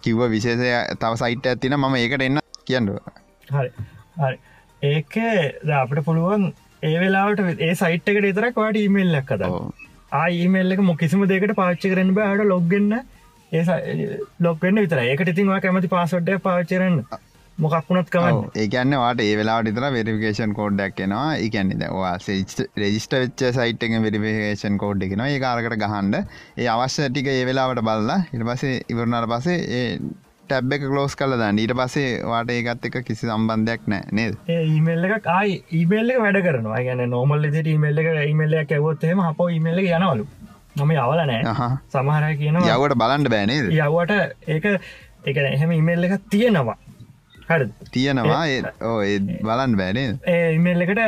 කිව්ව විශේෂය තව සයිට් ඇතින මම ඒකට එන්න කියන්නඩුව හරි. ඒක අපට පුළුවන් ඒ වෙලාට ඒ සයිට් එකට එතරක් වාට ඊමේල් ලක්කද ආයිමේල් එක මොකිසිම දෙකට පාච්චි කරන්න බෑට ලොග්ගන්න ඒ ලොක්ෙන්න්න විතර ඒකට ඉතින්වා කැමති පාසොඩ්ඩ පාචරන්න මොකක් වුණත් කම ඒකන්න වාට ඒ වෙලාට ඉතර වෙරිිකේෂන් කෝඩ්ඩක් එනවා. එකන්න වා රෙජිස්ට වෙච්ච සයිට් එක වෙරිිකේෂන් කෝඩ් එකෙනවා ඒ කාරකට ගහන්ඩ ඒ අවශ්‍ය ටික ඒ වෙලාවට බල්ලා ඉට පසේ ඉවරණට පසේ ඒ ටැබ් එක කලෝස් කල දන්න. ඊට පසේ වාට ඒකත් එක කිසි සම්බන්ධයක් නෑ නේද? ඒමල් එක ආයි ඉමල්ල එක වැඩ කරනවා. ගැන නොමල් ෙට ඉමල්ල එක ඉමල්ල ඇවොත්හෙම අප ඉමල්ල යනවලු නොම යවල නෑ. සමහර කියනවා යවට බලන්ඩ බෑනේද යවට ඒක එක එහෙම ඉමල්ල එකක් තියෙනවා. හරි තියෙනවා ඕ බලන් බෑනේ ඒ ඉමල් එකට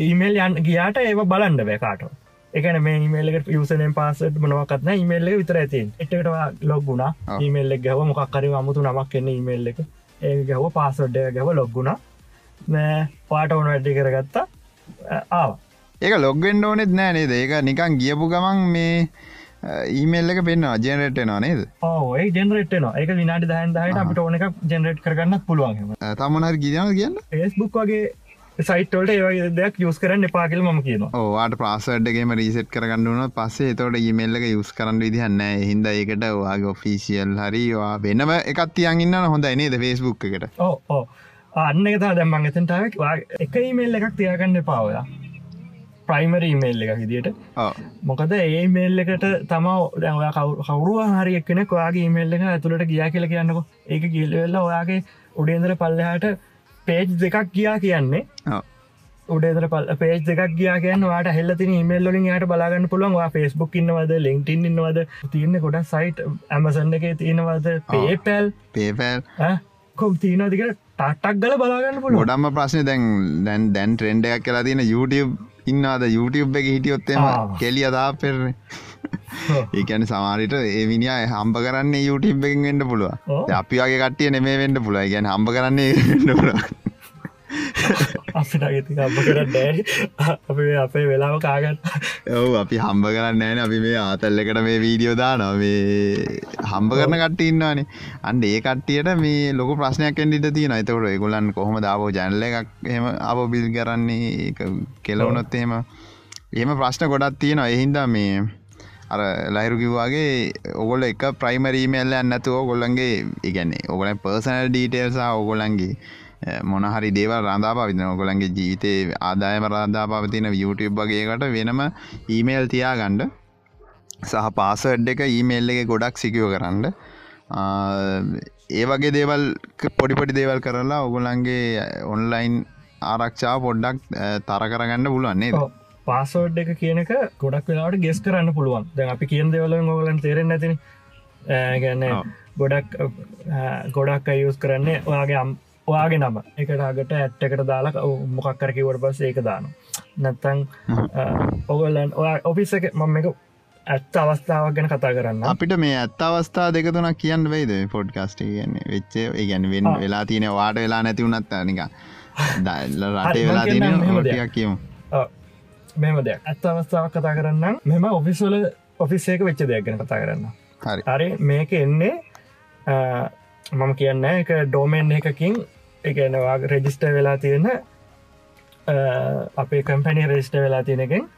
ඉමල් යන් ගියාට ඒ බලන්ඩ බෑකාට එකන මේ ඉමල්ලක යසන පාසට මනවකත්න ඉමල්ල විතර ඇති එටට ලොග්ගුණ ඉමල්ල ගැව මොක්කරි අමුතු නමක් එන්න ඉමල්ල එක. ඒ ගැව පාසොඩ්ඩ ගැව ලොග්ගුණ පාට ඕන වැඩි කරගත්තා. ආව ඒක ලොග්ගෙන්ඩ ඕනෙත් නෑ නේද? ඒක නිකන් ගියපු ගමන් මේ ඊමල් එක පෙන්න්න ජනරට නේද? ඒ ජනරටන එක විනාට දහන් දහට අපට ඕන එක ජනරට් කරගන්න පුළුවන් තමනර ගියන කියන්න? ඒස්බුක් වගේ සයිටෝට ඒවගේ දෙයක් යස් කරන්න එපාකිල ම කියන ඕවාට ප්‍රසඩ්ගේම රීසෙට් කරගන්නන පස්සේ තොට ඉමල්ල එක යුස් කරන්න විදිහන්න හින්ද ඒකට වාගේ ඔෆිසිියල් හරිවා වෙනම එකත් තියන් ඉන්න හොඳයි නේද ෆෙස්බුක් එකට? ඕ අන්න එක දැම්මන් එතන්ටාවක් එක ඉමල්ල එකක් තියාගන්න පාවලා ප්‍රයිමර ඉමේල් එක හිදිට මොකද ඒ මේල් එකට තමා ඔයා කවරුව හරි එක්කෙනෙක් ඔයාගේ ඉමේල් එක ඇතුළට ගියා කියල කියන්නක. ඒක ගිල්වෙල්ල ඔයාගේ උඩේන්දර පල්ලහට පේජ් දෙකක් ගියා කියන්නේ. උඩේදර පල් පේජ් දෙක් ගියා කියන්න වාට හෙල්ලතින ඉමල්ලින් යට බලාගන්න පුළුවන්. ෆස්බුක් ඉන්නවද ලින්ටින් ඉන්නවද? තියන්න ගොඩ සයිට් ඇමසන්න එක තියෙනවද? පේපැල් පේපැල් කොම් තියනදිකට ටටක් ගල බලාගන්න පුළ ගොඩම්ම ප්‍රශ්න දැන් දැන් දැන් ට්‍රෙන්ඩයක් කියලා තියෙන YouTube ඉන්නවාද YouTube එක හිටියොත්තේම කෙලිය දා පෙරන ඒකැන සමාරිට ඒ විනිිය හම්බ කරන්න YouTube එකෙන් වෙන්න පුළුව අපි වගේ කට්ටිය නෙමේ වෙන්න පුළුව ගැන හම්බ කරන්නේ අපිට ඇති හම්බ කරන්න අපි අපේ වෙලාව කාගන්න. ඔව අපි හම්බ කරන්න ෑන. අපි මේ ආතල්ලකට මේ වීඩියෝ දානවා. මේ හම්බ කරන කට ඉන්නවානේ. අන්ඩ ඒ කට්ටියට මේ ලොක ප්‍රශ්නයක් එන්ඩිට තියෙන අතකට ඒගොලන් කොහොම දාවෝ ජැනල එකක් එම අප බිල් කරන්නේ? කෙලවුණොත් එහෙම. ප්‍රශ්න ගොඩත් තියෙනවා. එහින්දා මේ අර ලහිරු කිව්වාගේ ඔගොල එක ප්‍රයිමරීමල්ල ඇන්නතුව ඔගොල්ලන්ගේ ඉගැන්නේ ඔගොලන් පර්සනල් ඩීටේල්සා ඔගොලන්ගේ මොනහරි දේව රඳා පවිතන ඔගොලන්ගේ ජීවිතය ආදායම රාධා පවතින YouTube වගේකට වෙනම ඊමේල් තියා ගණ්ඩ සහ පාසඩ් එක ඊමේල් එක ගොඩක් සිකියෝ කරන්න. ඒ වගේ දේවල් පොඩිපොඩි දේවල් කරලා ඔගොලන්ගේ ඔන්ලයින් ආරක්ෂා පොඩ්ඩක් තර කරගන්න පුළුවන්නේ පාසෝඩ් එක කියනක ගොඩක් වෙලාට ගෙස් කරන්න පුළුවන්. දැ අපි කියෙන් දෙවල ගොලන් තේරෙන් ඇතින ගැන්න ගොඩක් ගොඩක් අයුස් කරන්නේ ඔයාගේ ඔයාගේ නම. එකට අගට ඇට්ටකට දාලා මොකක්කරකිවට පස් ඒක දාන නැත්තං ඔගල්ලන් ඔයා ඔෆිස් එක මම එක ඇත්ත අවස්ථාවක් ගැන කතා කරන්න අපිට මේ ඇත්ත අවස්ථා දෙක තුනක් කියන්න වෙයිද පොඩ්කාස්ට කියන්නේ? වෙච්චේ ගැන වෙන් වෙලා තියෙන වාට වෙලා නැති වුනත් නික දල්ල රටේ වෙලා තියෙන ටියක් කියමු. මෙම දෙයක්. ඇත්ත අවස්ථාවක් කතා කරන්න මෙම ඔෆිස්වල ඔෆිස්සේක වෙච්ච දෙයක් ගැන කතා කරන්න හරි. අරි මේක එන්නේ මම කියන්න එක ඩෝමෙන් එකකින් එකනවා රෙජිස්ට වෙලා තියෙන අපේ කම්පැනි රෙස්ට වෙලා තියෙනකින්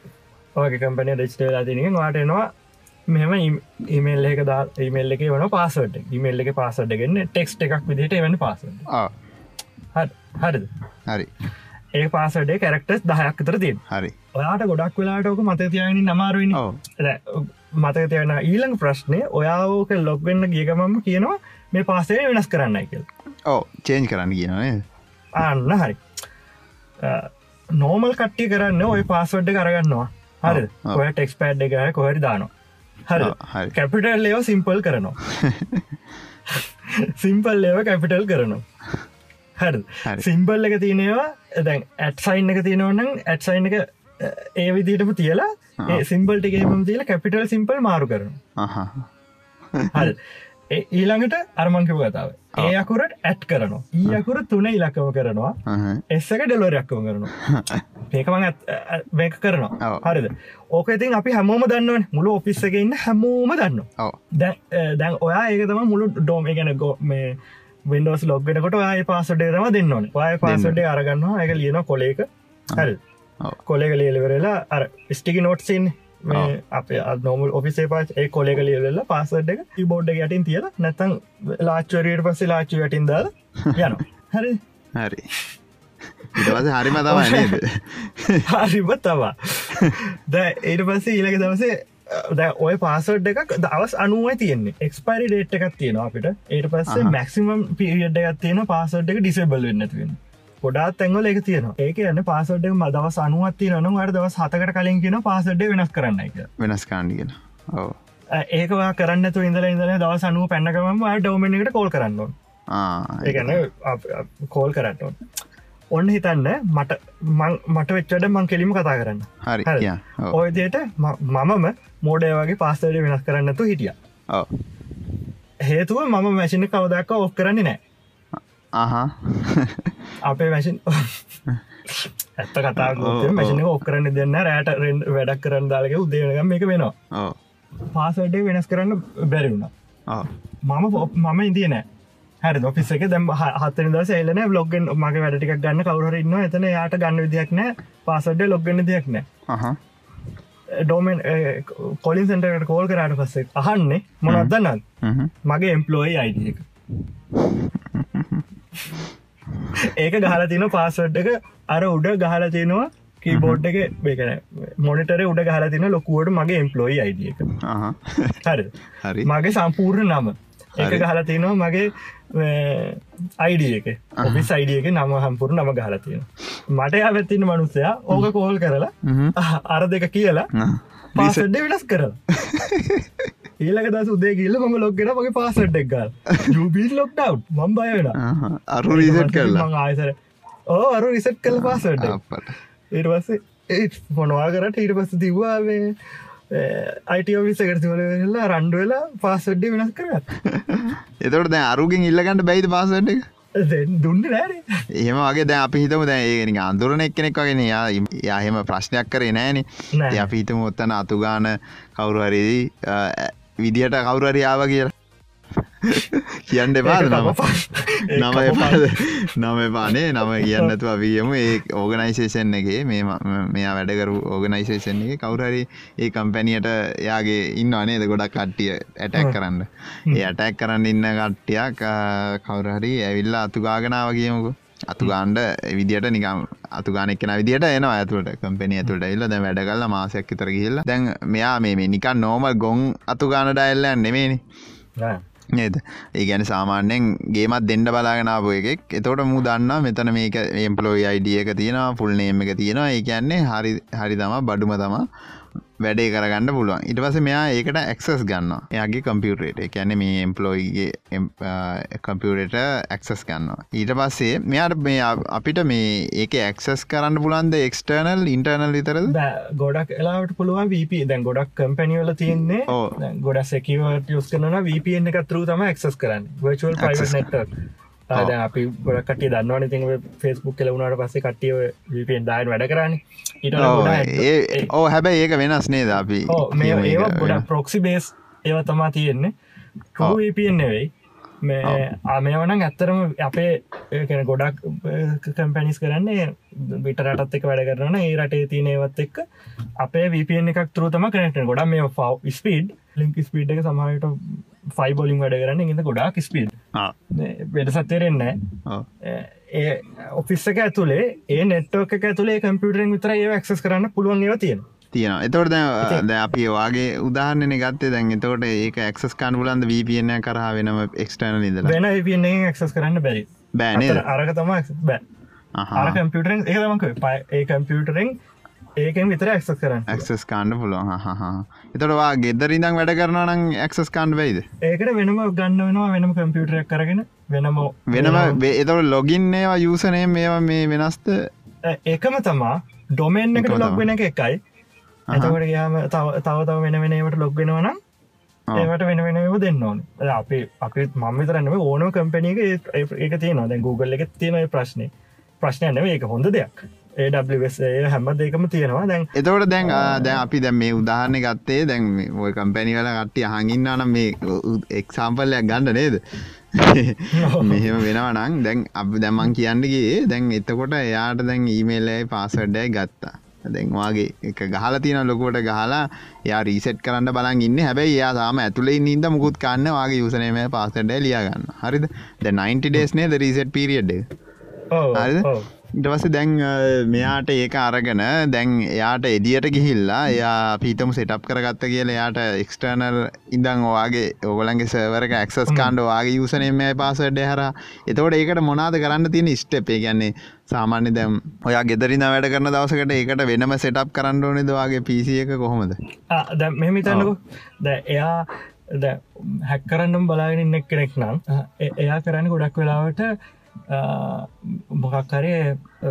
ඕගේ කම්පනය රෙස්ට වෙලා තියෙනකින් වාටනවා මෙම ඉමල් එක දා ඉමල් එක වන පාසට ඉමල් එක පාසට ගන්න ටෙක්ස්ට එකක් විදිට වන්න පාස හරිද? හරි. ඒ පාසඩේ කැරක්ටස් දහයක් තර තින් හරි. ඔයාට ගොඩක් වෙලාටෝක මත තියනි නමාරුවනි මතක තියන ඊළඟ ප්‍රශ්නය ඔයාෝක ලොග්වෙන්න ගියකමම කියනවා මේ පාසේ වෙනස් කරන්න කියල් ඕ චේන්ජ් කරන්න කියනනේ අන්න හරි. නෝමල් කට්ටි කරන්න ඔය පාස්වඩ්ඩ කරගන්නවා හරි ඔය ටෙක්ස් පෑඩ් එක කොහරි දානවා. හරි. කැපිටල් ලේව සිම්පල් කරනවා. සිම්පල් ලේව කැපිටල් කරනවා. හරි. සිම්පල් එක තියනවා දැන් ඇට්සයින් එක තියෙනවන්න ඇට්සයින් එක ඒ විදිටම තියලා ඒ සිම්පල්ටිගේම තියලා කැපිටල් සිම්පල් මාරු කරන ඊළඟට අරමංකිව කතාව ඒ අකුරට ඇට් කරනවා. ඒ අකුර තුන ඉලක්කම කරනවා. එස්සක ඩෙලෝරයක්කම කරනවා. *laughs* ඒකමං මේක කරනවා. හරිද? ඕක ඉතින් අපි හැමෝම දන්නවන. මුළු ඔෆිස්සක ඉන්න හැමෝම දන්න දැන් ඔයා ඒක තම මුළු ඩෝම ගැන ගෝ මේ වෙන්ඩෝස් ලොග්ගෙනකොට ආය පාසඩේ තම දෙන්නවන වාය පාසඩේ අරගන්නවා. එක ලියන කොලේක. හරි කොලෙක ලියලවරලා අර ස්ටිකි නොට්සින් අප නොමල් ඔෆිසේ පාච් ඒ කොලෙක ලියවෙල්ල පාසඩ් එක බෝඩ් යටින් තියල නැතන් ලාච්චරයට පස්සේ ලාච්චු යටින් දාල *laughs* යන හරි. හරි. ඉටවස හරිම තමයි හරිම තවා ද ඒට පස්සේ ඊලක දවසේ ද ඔය පාසඩ් එකක් දවස් අනුවයි තියෙන්නේ. එක්ස්පයිරි ඩේට් එකක් තියෙනවා අපිට. ඒට පස්සේ. මැක්සිමම් පිරිියඩ් එකක් තියෙන පාසඩ් එක ඩිසබල් වෙන්නතිවෙන ගොඩාත් තැන්වල එක තියෙන ඒක යන්න පාසඩ් එක දවස් අනුවත්ති නනු අර දවස් හතකට කලින් කියන පාසඩ් වෙනස් කරන්න එක වෙනස් ඕ ඒකවා කරන්න තු ඉඳල ඉඳල දවස් අනුව පැන්නකම ඩවමෙන්ට කෝල් කරන්න ඒගැන කෝල් කරන්න ඔන්න හිතන්න මට මට වෙච්චට මං කෙලිම කතා කරන්න. හරි හරි. යා, ඔව්. ඔය දේට මමම මෝඩය වගේ පාස්තඩ වෙනස් කරන්නතු හිටිය. හේතුව මම මැසින කවදක්ක ඔක් කරන්නේ නෑ අපේ මැසින් *laughs* *laughs* ඇත්ත කතා. මැසින ඔක් කරන්න දෙන්න රෑට වැඩක් කරන්න දාලක උදේනගම් එක වෙනවා. පාසඩේ වෙනස් කරන්න බැරිවුණ මම මම ඉදිය නෑ හරි ඔෆිස් එක දැම් හත්තන දස එලන බ්ලොග්ගෙන් මගේ වැඩටික් ගන්න. කවර ඉන්න එතන යාට ගන්න විදියක් නෑ පාසඩ්ඩ ලොග්ගන්න දෙයක් නෑ ඩෝමෙන් කොලින් සෙන්ටකට කෝල් කරට පස්සේ අහන්නේ මොනත්දන්නත්. මගේ එම්පලෝයි අයිඩ එක *laughs* ඒක ගහල තින පාසඩ් එක. අර උඩ ගහල තියෙනවා කීබෝඩ් එක. බේකන මොනිටර උඩ ගහල තින ලොකුවට මගේ එම්පලෝයි අයිඩ එක. හරි. හරි. මගේ සම්පූර්ණ නම. ඒක. ගහල තිනවා මගේ අයිඩිය එක. ඔබි සයිඩිය එක නම හම්පුරු නම ගහල තියෙන මට ඇවැත්තින මනුස්සයා ඕක කෝල් කරලා අර දෙක කියලා. පාසඩ්ඩ වෙනස් කරලා *laughs* ඒලක දස් උදේ කිල්ල ම ලොක්ගෙන මගේ පාසට් එක්ගල් ජූබීල් ලොක්ටව් මම් බය වෙන අහා. අරු රීසට් කරලා ආයසර ඕ අරු රිසට් කල පාසට ඒට පස්සේ ඒ මොනවා කරට ඊට පස්ස තිව්වාවේ අයිටෝවිසකට තිවලලා රන්ඩ වෙලා පාසඩ්ඩි වෙනස් කරත් *laughs* එතකොට දැන් අරුගෙන් ඉල්ලගන්නට බැයිද පාසට් එක? දුන්න නෑර එහෙම වගේ දැන් අපි හිතමු නිකන් අඳුරන එක්කෙනෙක් වගේ නේ. යා යා එහෙම ප්‍රශ්නයක් කරේ නෑනේ නෑ. ඉතින් අපි හිතමු ඔතන අතුගාන කවුරු හරි අ, විදියට කවුරු හරි ආවා කියලා. කියන්න එපාද නම. නම එපාද නම එපානේ නම කියන්නතු අපියමු ඒ ඕගනයිසේෂන් එකේ ම- මෙයා වැඩකරු ඕගනයිසේෂන් එක කවුරහරි ඒ කම්පැනියට යාගේ ඉන්න අනේද ගොඩක් කට්ටිය ඇටැක් කරන්න. ඒ ඇටැක් කරන්න ඉන්න කට්ටියක් කවුරහරි ඇවිල්ලා අතුගාගෙනාව කියමුකු අතුගාන්ඩ විදිට නිකම් අතුගානෙක් කෙන විදිට එනවා ඇතුට කම්පෙන ඇතුට එල්ල දැ වැඩ කල්ල මාසයක් විතර කියල්ල දැන් මෙයා මේ නිකන් නෝමල් ගොන් අතුගාන ඩයිල්ලයන් නෙමේනි නේද? ඒ ගැන සාමාන්‍යෙන් ගේමත් දෙන්න බලාගෙනාව එකෙක්. එතවට මු දන්න මෙතන මේක එම්පලෝයි අයිඩිය එක තියෙනවා ෆුල් නේම් එක තියෙනවා. ඒ කියන්නේ හරි හරි තම බඩුම තම වැඩේ කරගන්න පුළුවන්. ඉට පස මෙයා ඒකට ඇක්සස් ගන්න එයාගේ කම්පියුටේට කියැන මේ එම්පලෝයිගේ කම්පියුටට ඇක්සස් ගන්න ඊට පස්සේ මෙයාට මේ අපිට මේ ඒක ඇක්සස් කරන්න පුලන්ද එක්ස්ටර්නල් ඉන්ටර්නල් විතරද? ගොඩක් එලාට පුළුවන් වප දැන් ගොඩක් කම්පැනිවල තියෙන්නේ. ඕ. දැන් ගොඩ සැකිවට යස් කරන වපන් එකතුරු තම එක්සස් කරන්න. වර්ල් Access ආද අපි ගොඩ කට දන්නවන ති ෆෙස්බුක් කලවුණට පස්සේ කටිය වපන් දායන් වැඩ කරන්න ඊට ඕ හැබැයි ඒක වෙනස් නේද අපි? මේ ගොඩක් ප්‍රොක්සි බේස් ඒව තමා තියෙන්නේ. වපන් නෙවෙයි. මේ ආමයවනම් ඇත්තරම අපේ කැන ගොඩක් කම්පැනිස් කරන්නේ විට රටත් එක වැඩ කරන ඒ රටේ තියනේවත් එක්ක අපේ වපන් එකක් තුරතම කනට ගොඩ මේ ෆව් ස්පීඩ් ලින්ක් ස්පීඩ් එක සමහට ෆයි බොලින් වැඩ කරන්න ඉඳ ගොඩක් ස්පීඩ් වෙඩ සත්තරෙන්න ඒ ඔෆිස් එක ඇතුළේ ඒ නෙට්ෝක ඇතුලේ කම්පියටරෙන් විතර ඒ ක්සස් කරන්න පුළුවන් ඒව තියෙන තියෙන එතවට දැ අපි වාගේ උදාහරණය ගත්තේ දැන් එතවට ඒක එක්සස් කාන් පුලන්ද වපන කරහ වෙනම එක්ස්ටර්න ඉදල වෙන ක්සස් කරන්න බැරි. බෑනේ අරක තම බෑ. අර කම්පියටරෙන් ඒමක ඒ කම්පියටරෙන් ඒකෙන් විතර ඇක්සස් කරන්න. ඇක්සස් කාණ්ඩ පුළුවන්. හහා එතටවා ගෙදරිදං වැඩ කරන නම් ඇක්සස් කාන්ඩ වෙයිද? ඒකට වෙනම ගන්න වෙනවා වෙනම කම්පියටරයක් කරගෙන වෙනම වෙනම එතවට ලොගින්නේවා යුසනය මේවා මේ වෙනස්ත ඒකම තමා ඩොමෙන් එකට ලොග් වෙන එක එකයි. එතකට ගයාම තව තව වෙන වෙනවට ලොග් වෙනවනම්. ඒවට වෙන වෙනව දෙන්න ඕන. අපි අපි මම තරන්නව ඕන කම්පැනික ඒක තියෙනවා. දැ Google එක තියෙනයි ප්‍රශ්නය ප්‍රශ්නයනව ඒක හොඳ දෙයක් ඒWS හැම දෙකම තියෙනවා. දැන් එතවට දැන් දැන් අපි දැන් මේ උදාහරණය ගත්තේ දැන් ඔය කම්පැනි වල කට්ටිය අහගින්න නම් මේ එක්සාම්පල්ලයක් ගන්න නේද? මෙහෙම වෙනවා නං දැන් අප දැමන් කියන්නගේ දැන් එතකොට එයාට දැන් ඊමේල්ලයි පාසඩ්ඩයි ගත්තා. දැන්වාගේ එක ගහල තියෙන ලොකුවට ගහලා යා රීසෙට් කරන්න බලන් ඉන්න. හැබැයි යා තාම ඇතුලේ ඉන්න මුකුත් කන්න වගේ යුසනම පාසඩ ලියගන්න හරිද? ද 90 ඩේස්නේ ද රීසෙට් පිරිියඩ් හරිද. ඉටවස දැන් මෙයාට ඒක අරගෙන දැන් එයාට එදියට ගිහිල්ලා එයා පීතම සෙටප් කරගත්ත කියල එයාට එක්ස්ටර්නල් ඉඳං ඔයාගේ ඔගලන්ගේ සවරක ඇක්සස් කාණ්ඩ වාගේ යුසනේම පසඩ හර එතවට ඒකට මොනාද කරන්න තියෙන ස්ටපේ ගැන්නේ සාමාන්‍ය දැම් ඔයා ගෙදරින වැඩ කරන දවසකට ඒකට වෙනම සෙටප් කරන්න ඕනෙද වගේ පිසි එක කොහොමද? දැ මෙමිතන්නකු ද එයා ද හැක් කරන්නම් බලාගෙන ඉන්න කෙනෙක් නම් එයා කරන්න ගොඩක් වෙලාවට මොකක්කරේ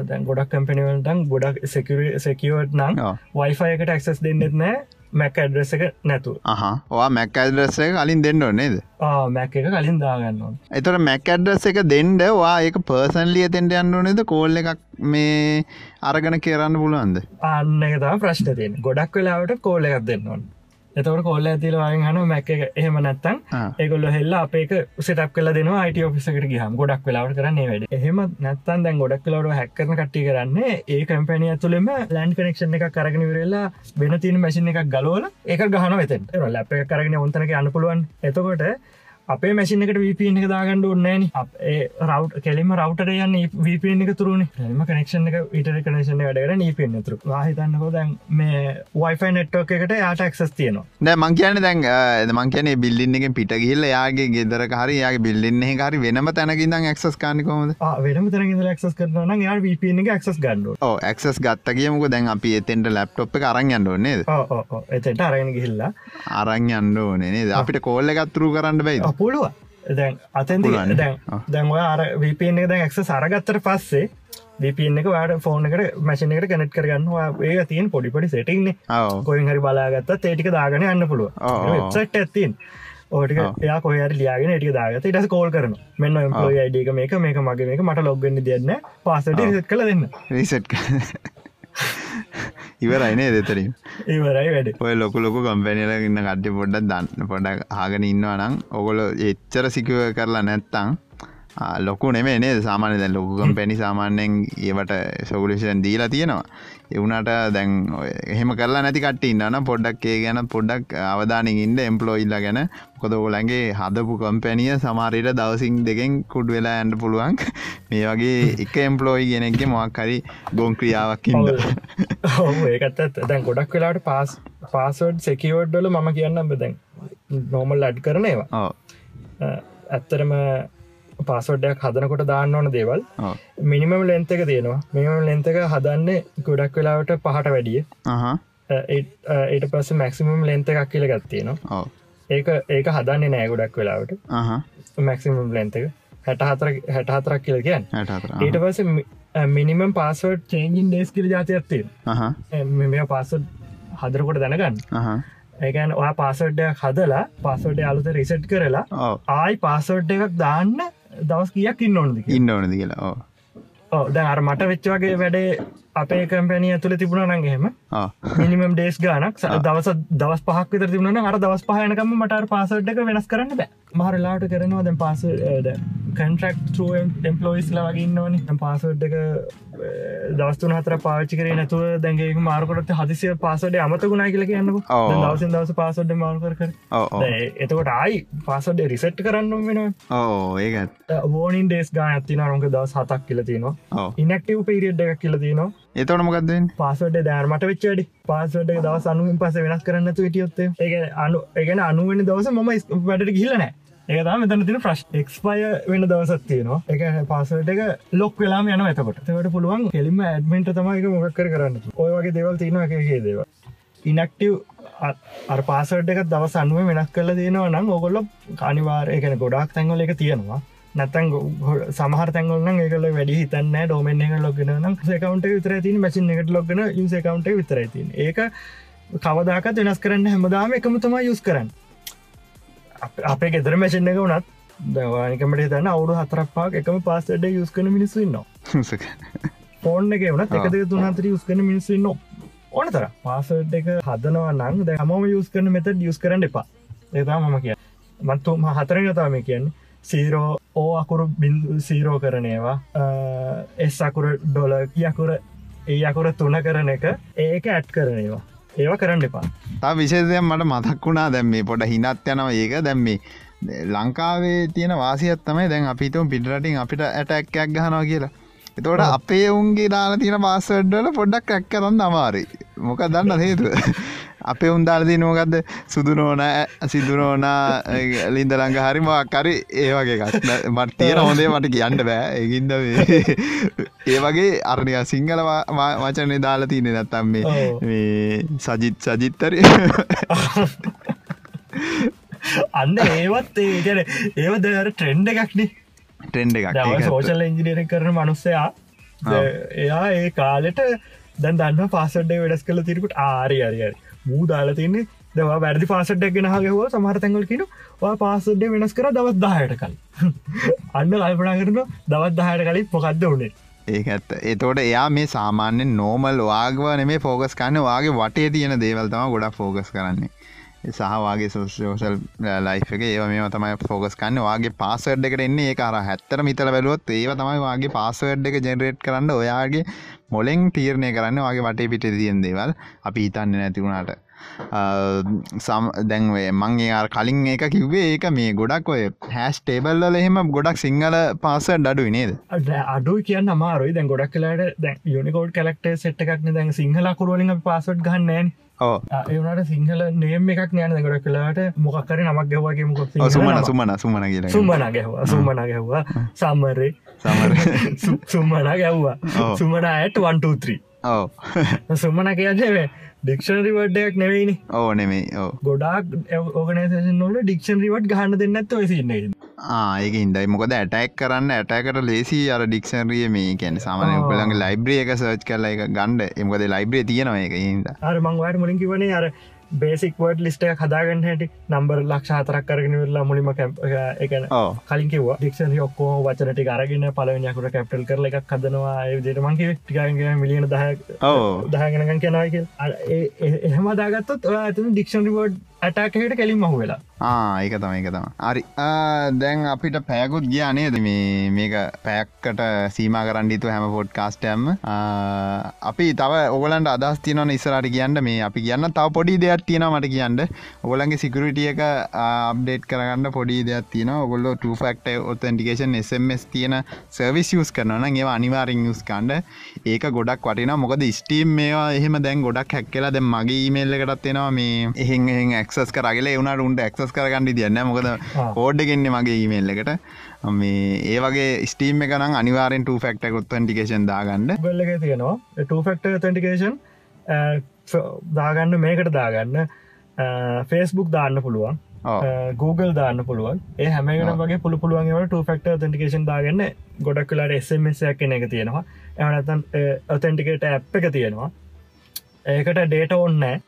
දැන් ගොඩක් කම්පනිවල්ටන් ගොඩක් සෙකිවට නම් ඔව්. වයිෆයකට ඇක්සස් දෙන්නෙත් නෑ. මැක් ඇඩ්‍රෙස එක නැතු ඔයා මැක් ඇඩ්‍රස්ස එක කලින් දෙන්න ඕන්නේද මැක් එක කලින් දාගන්නවා එතට මැක් ඇඩ්‍රස් එක දෙන්ඩ වා ඒක පර්සන්ලිය තෙන්ට යන්න ඕනෙද කෝල් එකක් මේ අරගන කරන්න පුළුවන්ද? අන්න එක තම ප්‍රශ්න තියෙන ගොඩක් වෙලාවට කෝල්ල එකක් දෙන්නවන් එතවට කොල්ල ඇතිල වයෙන් හන මැක් එක. එහෙම නැත්තන්. ඒගොල්ල හෙල්ලා අපේක සිටක් කල දෙන අයිට ඔෆිසකට ගහම ගොඩක් වෙලාවට කරන්නේ වැඩ. එහෙම නැත්තන් දැන් ගොඩක් කලවට හැක්කරන කට්ටි කරන්නේ ඒ කම්පැනිය තුළෙම ලෑන් කනෙක්ෂන් එක කරගෙන විරල්ලා වෙන තින මැසින් එකක් ගලෝල ඒක ගහන වෙතට ලැප එක කරගෙන ඔන්තනක අන්න පුළුවන්. එතකොට අපේ මැසින් එකට වපන් එක දාගන්නඩ ඔන්නෑන රව් කෙලිම රවට යන්න වපන් එක තුරුණ එම කනෙක්ෂන් එක ඉට කනේෂන වැඩට නීපෙන් තුර. වාහිතන්නකෝ දැන් මේ වයිෆයි නෙට්ෝක එකට යාට එක්සස් තියනවා. දැ මං කියන දැන් මං කියන බිල්ලින්න එක පිට ගිල්ල යාගේ ගෙදර හරි යාගේ බිල්ලින්න හරි වෙනම තැනකින් ඇක්සස් කානිකොමද වෙනම තරග ක්සස් කරන යා වපන් එක ක්සස් ගන්නඩ ඕ ඇක්සස් ගත්ත කියමුක දැන් අපි එතෙන්ට ලැප්ටොප් අරන් යන්න ඕනේද එතට අරගෙන ගිහිල්ලා. අරං යන්න ඕනේ නේද? අපිට කෝල්ල එකත්තුරු කරන්න බයිද පුළුව දැන් පුළුවන්. දැන්. දැන් අර වපන් එක දැන් එක්ස සරගත්තර පස්සේ වපන් එක වාට ෆෝන් එකට මැසින එකට කනෙට් කරගන්නවා ඒ තියන් පොඩිපොඩි සෙටින්නේ ඔව් කොයින් හරි බලාගත්ත ඒටික දාගෙන යන්න පුළුව. වෙබ්සට් ඇත්තින් ඕටික එයා කොහර ලියගෙන ටික දාගත ඉටස කෝල් කරන මෙන්න එම්පලෝය අයිඩක මේක මේක මගේ මේක මට ලොග්ගන්න දෙන්න පාසට රිසට් කළ දෙන්න. රිසට් *laughs* ඉවරයිනේ දෙතරින් ඒවරයි වැඩ. ඔය ලොක ලොක කම්පැනිල ඉන්න කට්ටි පොඩ්ඩක් දන්න පොඩක් ආගෙන ඉන්නවා නම් ඔගොල එච්චර සිකුව කරලා නැත්තං ලොකු නෙමේ නේ සාමාන්‍ය දැන් ලොකු කම්පැනි සාමාන්‍යයෙන් ඒවට සොගුලේෂන් දීලා තියෙනවා. එවුනට දැන් එහෙම කරලා නැති කට ඉන්නන පොඩ්ඩක් ඒ ගැන පොඩ්ඩක් අවධානින් ඉන්න එම්පලෝයිල්ල ගැන. කොද ඔලන්ගේ හදපු කම්පැනිය සමාරයට දවසිං දෙකෙන් කුඩ් වෙලා ඇන්ඩ පුළුවන්. මේ වගේ එක එම්පලෝයි ගෙනෙක්ගේ මොක් හරි ගොන් ක්‍රියාවක් ඉන්න. ඒකත්. දැන් ගොඩක් වෙලාට පාස් පාසෝඩ් සෙකවෝඩ්ඩල මම කියන්න බදැන් නෝමල් අඩ් කරන ඒවා. ඕ අ, ඇත්තරම පාසොඩ්ඩයක් හදනකොට දාන්න ඕන දේවල්. මිනිමම් ලෙන්තක තියෙනවා. මෙම ලෙන්තක හදන්නේ ගොඩක් වෙලාවට පහට වැඩිය. ඒට පස්ස මැක්සිමම් ලෙන්ත එකක් කියල ගත්තියනවා ඕ ඒක ඒක හදන්නේ නෑ ගොඩක් වෙලාවට. මැක්සිමම් ලෙන්තක හැට හතර හැට හතරක් කියල කියන්න. ඊට පස මිනිමම් පාසෝඩ් චේන්ජින් ඩේස් කිර ජාතියත්තිය අහ මෙ පාසොඩ් හදරකොට දැනගන්න. ඒකන් ඔයා පාසොඩ්ඩයක් හදලා පාසොඩ්ඩ අලුත රිසට් කරලා ආයි පාසොඩ් එකක් දාන්න දවස් කියක් ඉන්න ඕනද ඉන්න ඕනද කියලා ඕ දැ අර මට වෙච්චවගේ වැඩේ අපේ කම්පැනිය තුළ තිබුණ නගේම මිනිමම් ඩේස් ගානක් දවස දවස් පහක් විතර තිබුණ අර දවස් පහයනකම මට පාසට් එක වෙනස් කරන්න බෑ. මහරලාට කරනවා දැන් පාස කන්ට්‍රක් එම්පලෝයිස්ල වගේ ඉන්නවන. පාසට් එක දස්තුන හතර පාච්චි කරේ නැතුව දැන්ගේ මාරකට හදිසිය පාසට අමත ගුණා කියල කියන්නක. ඔව්. දවසින් දවස පාසොඩ්ඩ මාර්කර කර එතකොට ආයි පාසොඩ්ඩ රිසට් කරන්න වෙන ඒකත් වෝනින් ඩේස් ගාන ඇතින රුක දවස් හතක් කියල තිනවා ඕ. ඉනක්ටව පිරිියඩ් එකක් කියල තිනවා එතවට මොකක්දෙන් පාසට දෑර්මට වෙච්චඩි පාසට දවස් අනුවෙන් පස වෙනස් කරන්නතු විටියොත්තේ ඒ අනු ඒගෙන අනුවෙන දවස ම වැඩට ගිල්ලනෑ ඒකතා මෙතන තින ප්‍රශ් එක්ස්පය වෙන දවසත් තියනවා. එක පාසට එක ලොක් වෙලාම යන ඇතකොට තවට පුළුවන් කෙලිම ඇඩමෙන්ට තමයික මොකක්කර කරන්න ඔය වගේ දෙවල් තියන එක දේව ඉනක්ටව් අර පාසට එක දවස් අනුව වෙනස් කල තියෙනවා නම් ඔගොල්ල කනිවාර එකන ගොඩක් තැන්ගොල එක තියෙනවා. නැතන් සමහර තැන්ගොල්න ඒකල වැඩි හිතන්න ඩෝමෙන් එක ලොගෙන නම් සකවන්ට විතර තින මසින් එකට ලොගෙන ඉන්සකවන්ට විතර තින් ඒක කවදාකත් වෙනස් කරන්න හැමදාම එකම තමයි යුස් කරන්න. අප- ගෙදර මැසින් එක වනත් දවානිකමට තන්න අවුඩු හතරක්පාක් එකම පාසට යුස් කන මිනිස්සුන්නවා ෆෝන් එක වනත් එකද තුනතර යුස් කන මිනිස්සුන්න ඕන තර පාසට් එක හදනවා නං ද හම යුස් කරන මෙත යුස් කරන්න එපා. ඒතා මම කිය මත්තු හතර යතාම කියන්න සීරෝ ඕ අකුරු බින්දු සීරෝ කරනේවා එස් අකුර ඩොල යකුර ඒ අකුර තුන කරන එක ඒක ඇට් කරනවා ඒවා. කරන්න එපා. තා විශේෂයක් මට මතක් වුණා දැම් මේ පොඩ හිනත් යනව ඒක. දැම්මේ ලංකාවේ තියෙන වාසියත් තමයි දැන් අපිතුම් පිටරටින් අපිට ඇටැක්කයක් ගහනවා කියලා. එතෝට අපේ උන්ගේ දාලා තියෙන පාසඩ්ඩල පොඩ්ඩක් ඇක් කරන්න අමාරි මොක දන්න හේතුව අපේ උන්දාලදී නෝකක්ද සුදුනෝන සිදුනෝනා ලින්දලංග හරි මක්කරි ඒ වගේ මට තියෙන හොඳේ මට කියන්න බෑ. ඒගින්ද *laughs* ඒ වගේ අරණය සිංහල වචනේ දාලා තියනෙ නැත්තම් මේ සජිත් සජිත්තරය *laughs* අන්න ඒවත් ඒකන ඒව දර ට්‍රෙන්ඩ එකක්නේ. ට්‍රෙන්ඩ එකක්. සෝෂල් ඉංජිනීර කරන මනුස්සයා එයා ඒ කාලෙට දැන් දන්න පාසඩ්ඩ වෙඩස් කළ තිරකුට ආරි අරිය මූ දාලා තින්නේ. දවා වැරදි පාසට්ඩක් ගෙන හගහව සමහරතැඟල් කියන පාසඩ්ඩ වෙනස් කර දවත් දාහයට කල් *laughs* අන්න ලල්පනා කරන දවත් දාහයට කලින් මොකක්ද වනේ. ඒත් එතෝට එයා මේ සාමාන්‍යෙන් නෝමල් වාගව නෙමේ ෆෝගස් කන්න වගේ වටේ තියෙන දේවල්තම ගොඩක් ෆෝගස් කරන්නේ. සහවාගේ සෝෂල් ලයි් එක ඒ මේ තමයි ෆෝගස් කන්න වගේ පාසඩ් එකට එන්නේ ඒ අර හැත්තර මිතල බැලුවොත් ඒ තමයි වගේ පාසවඩ් එක ජෙනරේට් කරන්න ඔයාගේ මොලෙන් තීරණය කරන්න වගේ වටේ පිට තියෙන් දේවල් අපි හිතන්න නැතිවුණට සම් දැන්වේ මංගේ අර කලින් ඒක කිව්වේ ඒක මේ ගොඩක් ඔය හැස් ටේබල්ල එහෙම ගොඩක් සිංහල පාස ඩඩු නේද? අඩු කියන්න අමාරුයි. දැන් ගොඩක් කලාට දැ යුනිකෝඩ් කලක්ට සෙට් එකක්න දැන් සිංහල කුරුවලින් පාසට් ගන්නෑන් ඒනට සිංහල නේම එකක් නෑන ගොඩ කලාට මොකක්කර නමක් ගැවගේ මොක සුමන සුමන සුමන සුමන ගැහවා. සුමන ගැහ්වා. සම්මරේ සුම්මන ගැව්වා. සුමන ඇට 123 ඕ සුමන කියන්නේ ඩික්ෂනරි වඩ්ඩයක් නෙවෙයිනි. ඕ නෙමේ ඕ ගොඩක් ඕගනසන් නොල ඩික්ෂන් රිවට ගහන්න දෙන්නත් ඔසින්න ඒක ඉන්දයි මොකද ඇටැක් කරන්න ඇටකට ලේසි අර ඩික්ෂනරිය මේ කැන සාමනය උපලගේ ලයිබ්‍රිය එක සර්ච් කරලා එක ගණ්ඩ එමකද ලයිබ්‍රිය තියෙනවා එක හිද අර මංවාට මුලින් කිවනේ අර බේසික් වඩ ලිස්ට හදාගන්න හැට නම්බර් ලක්ෂ හතරක් කරගෙන වෙල්ලා මුලිම එක කලින් කිව ඩික්ෂන් ඔක්කෝ වචනට අරගෙන පලවනයකුට කැප්ටල් කරල එකක් හදනවා. ජෙටමන්ගේ ටිකගේ මිලියන දහ දහගෙනගන් කෙනවාක එහෙම දාගත්තත් ඇතුන ඩික්ෂන් රිවඩ් ඇටකයට කෙලින් මහු වෙලා ඒක තම එක තම අරි දැන් අපිට පෑකුත් ගිය නේද? මේ මේක පැයක්කට සීම කරන්ඩිතු හැම පොඩ් කාස්ටයම්ම අපි තව ඔගලන්ට අදස් තියනවන ඉස්සරට කියන්න. මේ අපි කියන්න තව පොඩි දෙයක් තියෙන මට කියන්න. ඔගලන්ගේ සිකරටිය එක අප්ඩේට් කරගන්න පොඩි දෙයක් තියෙන ඔගොල්ල ටෆක්ට ඔතන්ටිකේෂන් SMS තියෙන සර්විස් යස් කරනන ඒ අනිවාරෙන් යස් කන්ඩ ඒක ගොඩක් වටින මොකද ස්ටීම් මේවා එහෙම දැන් ගොඩක් හැක්කලා දැ මගේ ඊමේල්ල එකටත් තියෙනවා මේ එහෙන් එහෙ එක්සස් කරගල එවුණට උන්ට එක්සස් කරගන්නඩි තියන්න මොකද කෝඩ් ගෙන්න්නේ මගේ ඊමේල් එකට. මේ ඒ වගේ ස්ටීම් එකන අනිවාරෙන් ෆක්ට කොත්තන්ටිකේෂන් දාගන්න. බල්ල තියෙනවා. ෆක්ට තන්ටිකේෂන් දාගන්න මේකට දාගන්න ෆේස්බුක් දාන්න පුළුවන් Google දාන්න පුළුවන්. ඒ හැමගෙන වගේ පුළු පුළුවන්ගේට ෆක්ට තන්ටිකේෂන් දාගන්න ගොඩක් කලාට එසමසයක් කෙන එක තියෙනවා. එනතන් ඔතැන්ටිකේට ඇප් එක තියෙනවා. ඒකට ඩේට ඔන්නෑ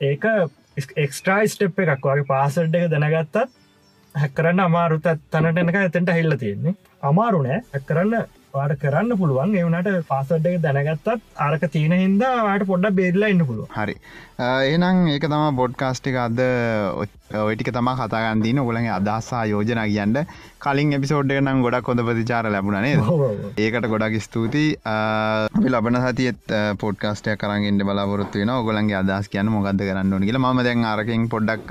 ඒක එක්ස්ට්‍රයි ස්ටප් එකක් වගේ පාසල්ඩ එක දැනගත්තත් හැකරන්න අමාරුත තනට එනක ඇතෙන්ට හිල්ල තියෙන්නේ. අමාරුනෑ හැකරන්න වාට කරන්න පුළුවන්. එවනට පාසඩ් එක දැනගත්තත් අරක තියෙන හින්දා වාට පොඩ්ඩ බේරලා ඉන්න පුළුව හරි. ඒනම් ඒක තම බොඩ්කාස්ටික අද ඔයිටික තම කතාගන්දීන ඔගලගේ අදහසා යෝජන කියන්න. කලින් එපිසෝඩ් නම් ගොඩක් හොඳ ප්‍රතිචාර ලැබුණනේ ඒකට ගොඩක් ස්තුතියි. අපි ලබන සතියත් පොඩ්කාස්ටය කරගෙන්ට බලාපොරත්තු වෙන ඔගලන්ගේ අදස් කියන්න මොකක්ද කරන්න ඕන කියලා. ම දැන් අරකින් පොඩ්ඩක්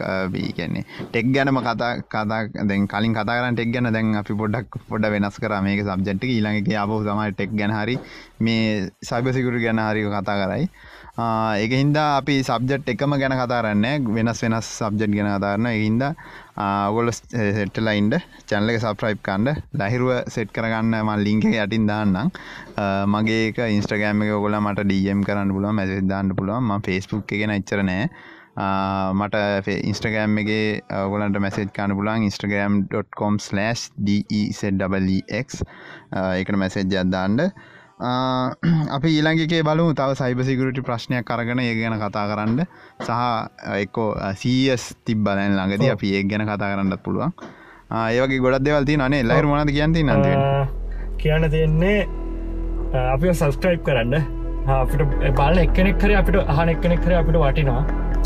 කියන්නේ ටෙක් ගැනම කතා කතා දැන් කලින් කතාරන් ටෙක් ගැන දැන් අපි පොඩ්ඩක් පොඩ වෙනස් කර. මේක සබ්ජෙට්ි ඊළඟ එක අපහ තමයි ටෙක් ගැන හරි මේ සයිබසිකුරු ගැන හරි කතා කරයි. ඒක හින්දා අපි සබ්ජෙට් එකම ගැන කතාරන්න වෙනස් වෙනස් සබ්ජෙට් ගැන කතාරන්න එහින්ද ඔගොල සෙට්ටලයින්ඩ චැනලක සප්‍රයිප් කන්ඩ ලහිරුව සෙට් කරගන්න මල් ලිංක යටින් දාන්නම්. මගේ ඉන්ස්ට්‍රගෑම එක ඔගොල මට ඩම් කරන්න පුළුව මැසි දාන්න පුළුවන්. ම ෆෙස්බුක් එකෙන එච්චරනෑ මට ඉන්ස්ටගෑම් එක ඔගලන්ට මැසේජ් කාන පුලන් ඉස්ටගම්.com/ DEZEX ඒකට මැසේජ් අදදාන්ඩ *clears throat* අපි ඊළඟගේ බලු තව සයිබසිකරට ප්‍රශ්නයක් කරගන ඒ ගැන කතා කරන්න. සහ එක්කෝ සස් තිබ්බලන් ළඟද අපි ඒ ගැන කතා කරන්නත් පුළුවන්. ඒවගේ ගොඩක් දෙවල්ති නේ ලයිර මනද කියන්ති නද කියන්න තියෙන්නේ අපි සස්ක්‍රයිප් කරන්න. අපිට බාල එක්කෙනෙක් කර අපිට අහන එක්කෙනෙක් කර අපිට වටිනවා.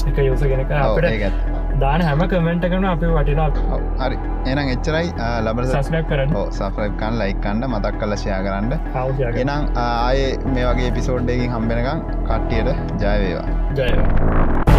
එක යුස ගෙනක අපට දාන හැම කමෙන්ට කරන අපි වටිනා හරි. එනම් එච්චරයි. ලබ සස්නක් කරන්න. සෆ්‍රයිකන් ලයිකන්න මතක් කල ෂයා කරන්න. එනම් ආය මේ වගේ පිසෝඩ්ඩකින් හම්බෙනකම් කට්ටියට ජයවේවා ජයවා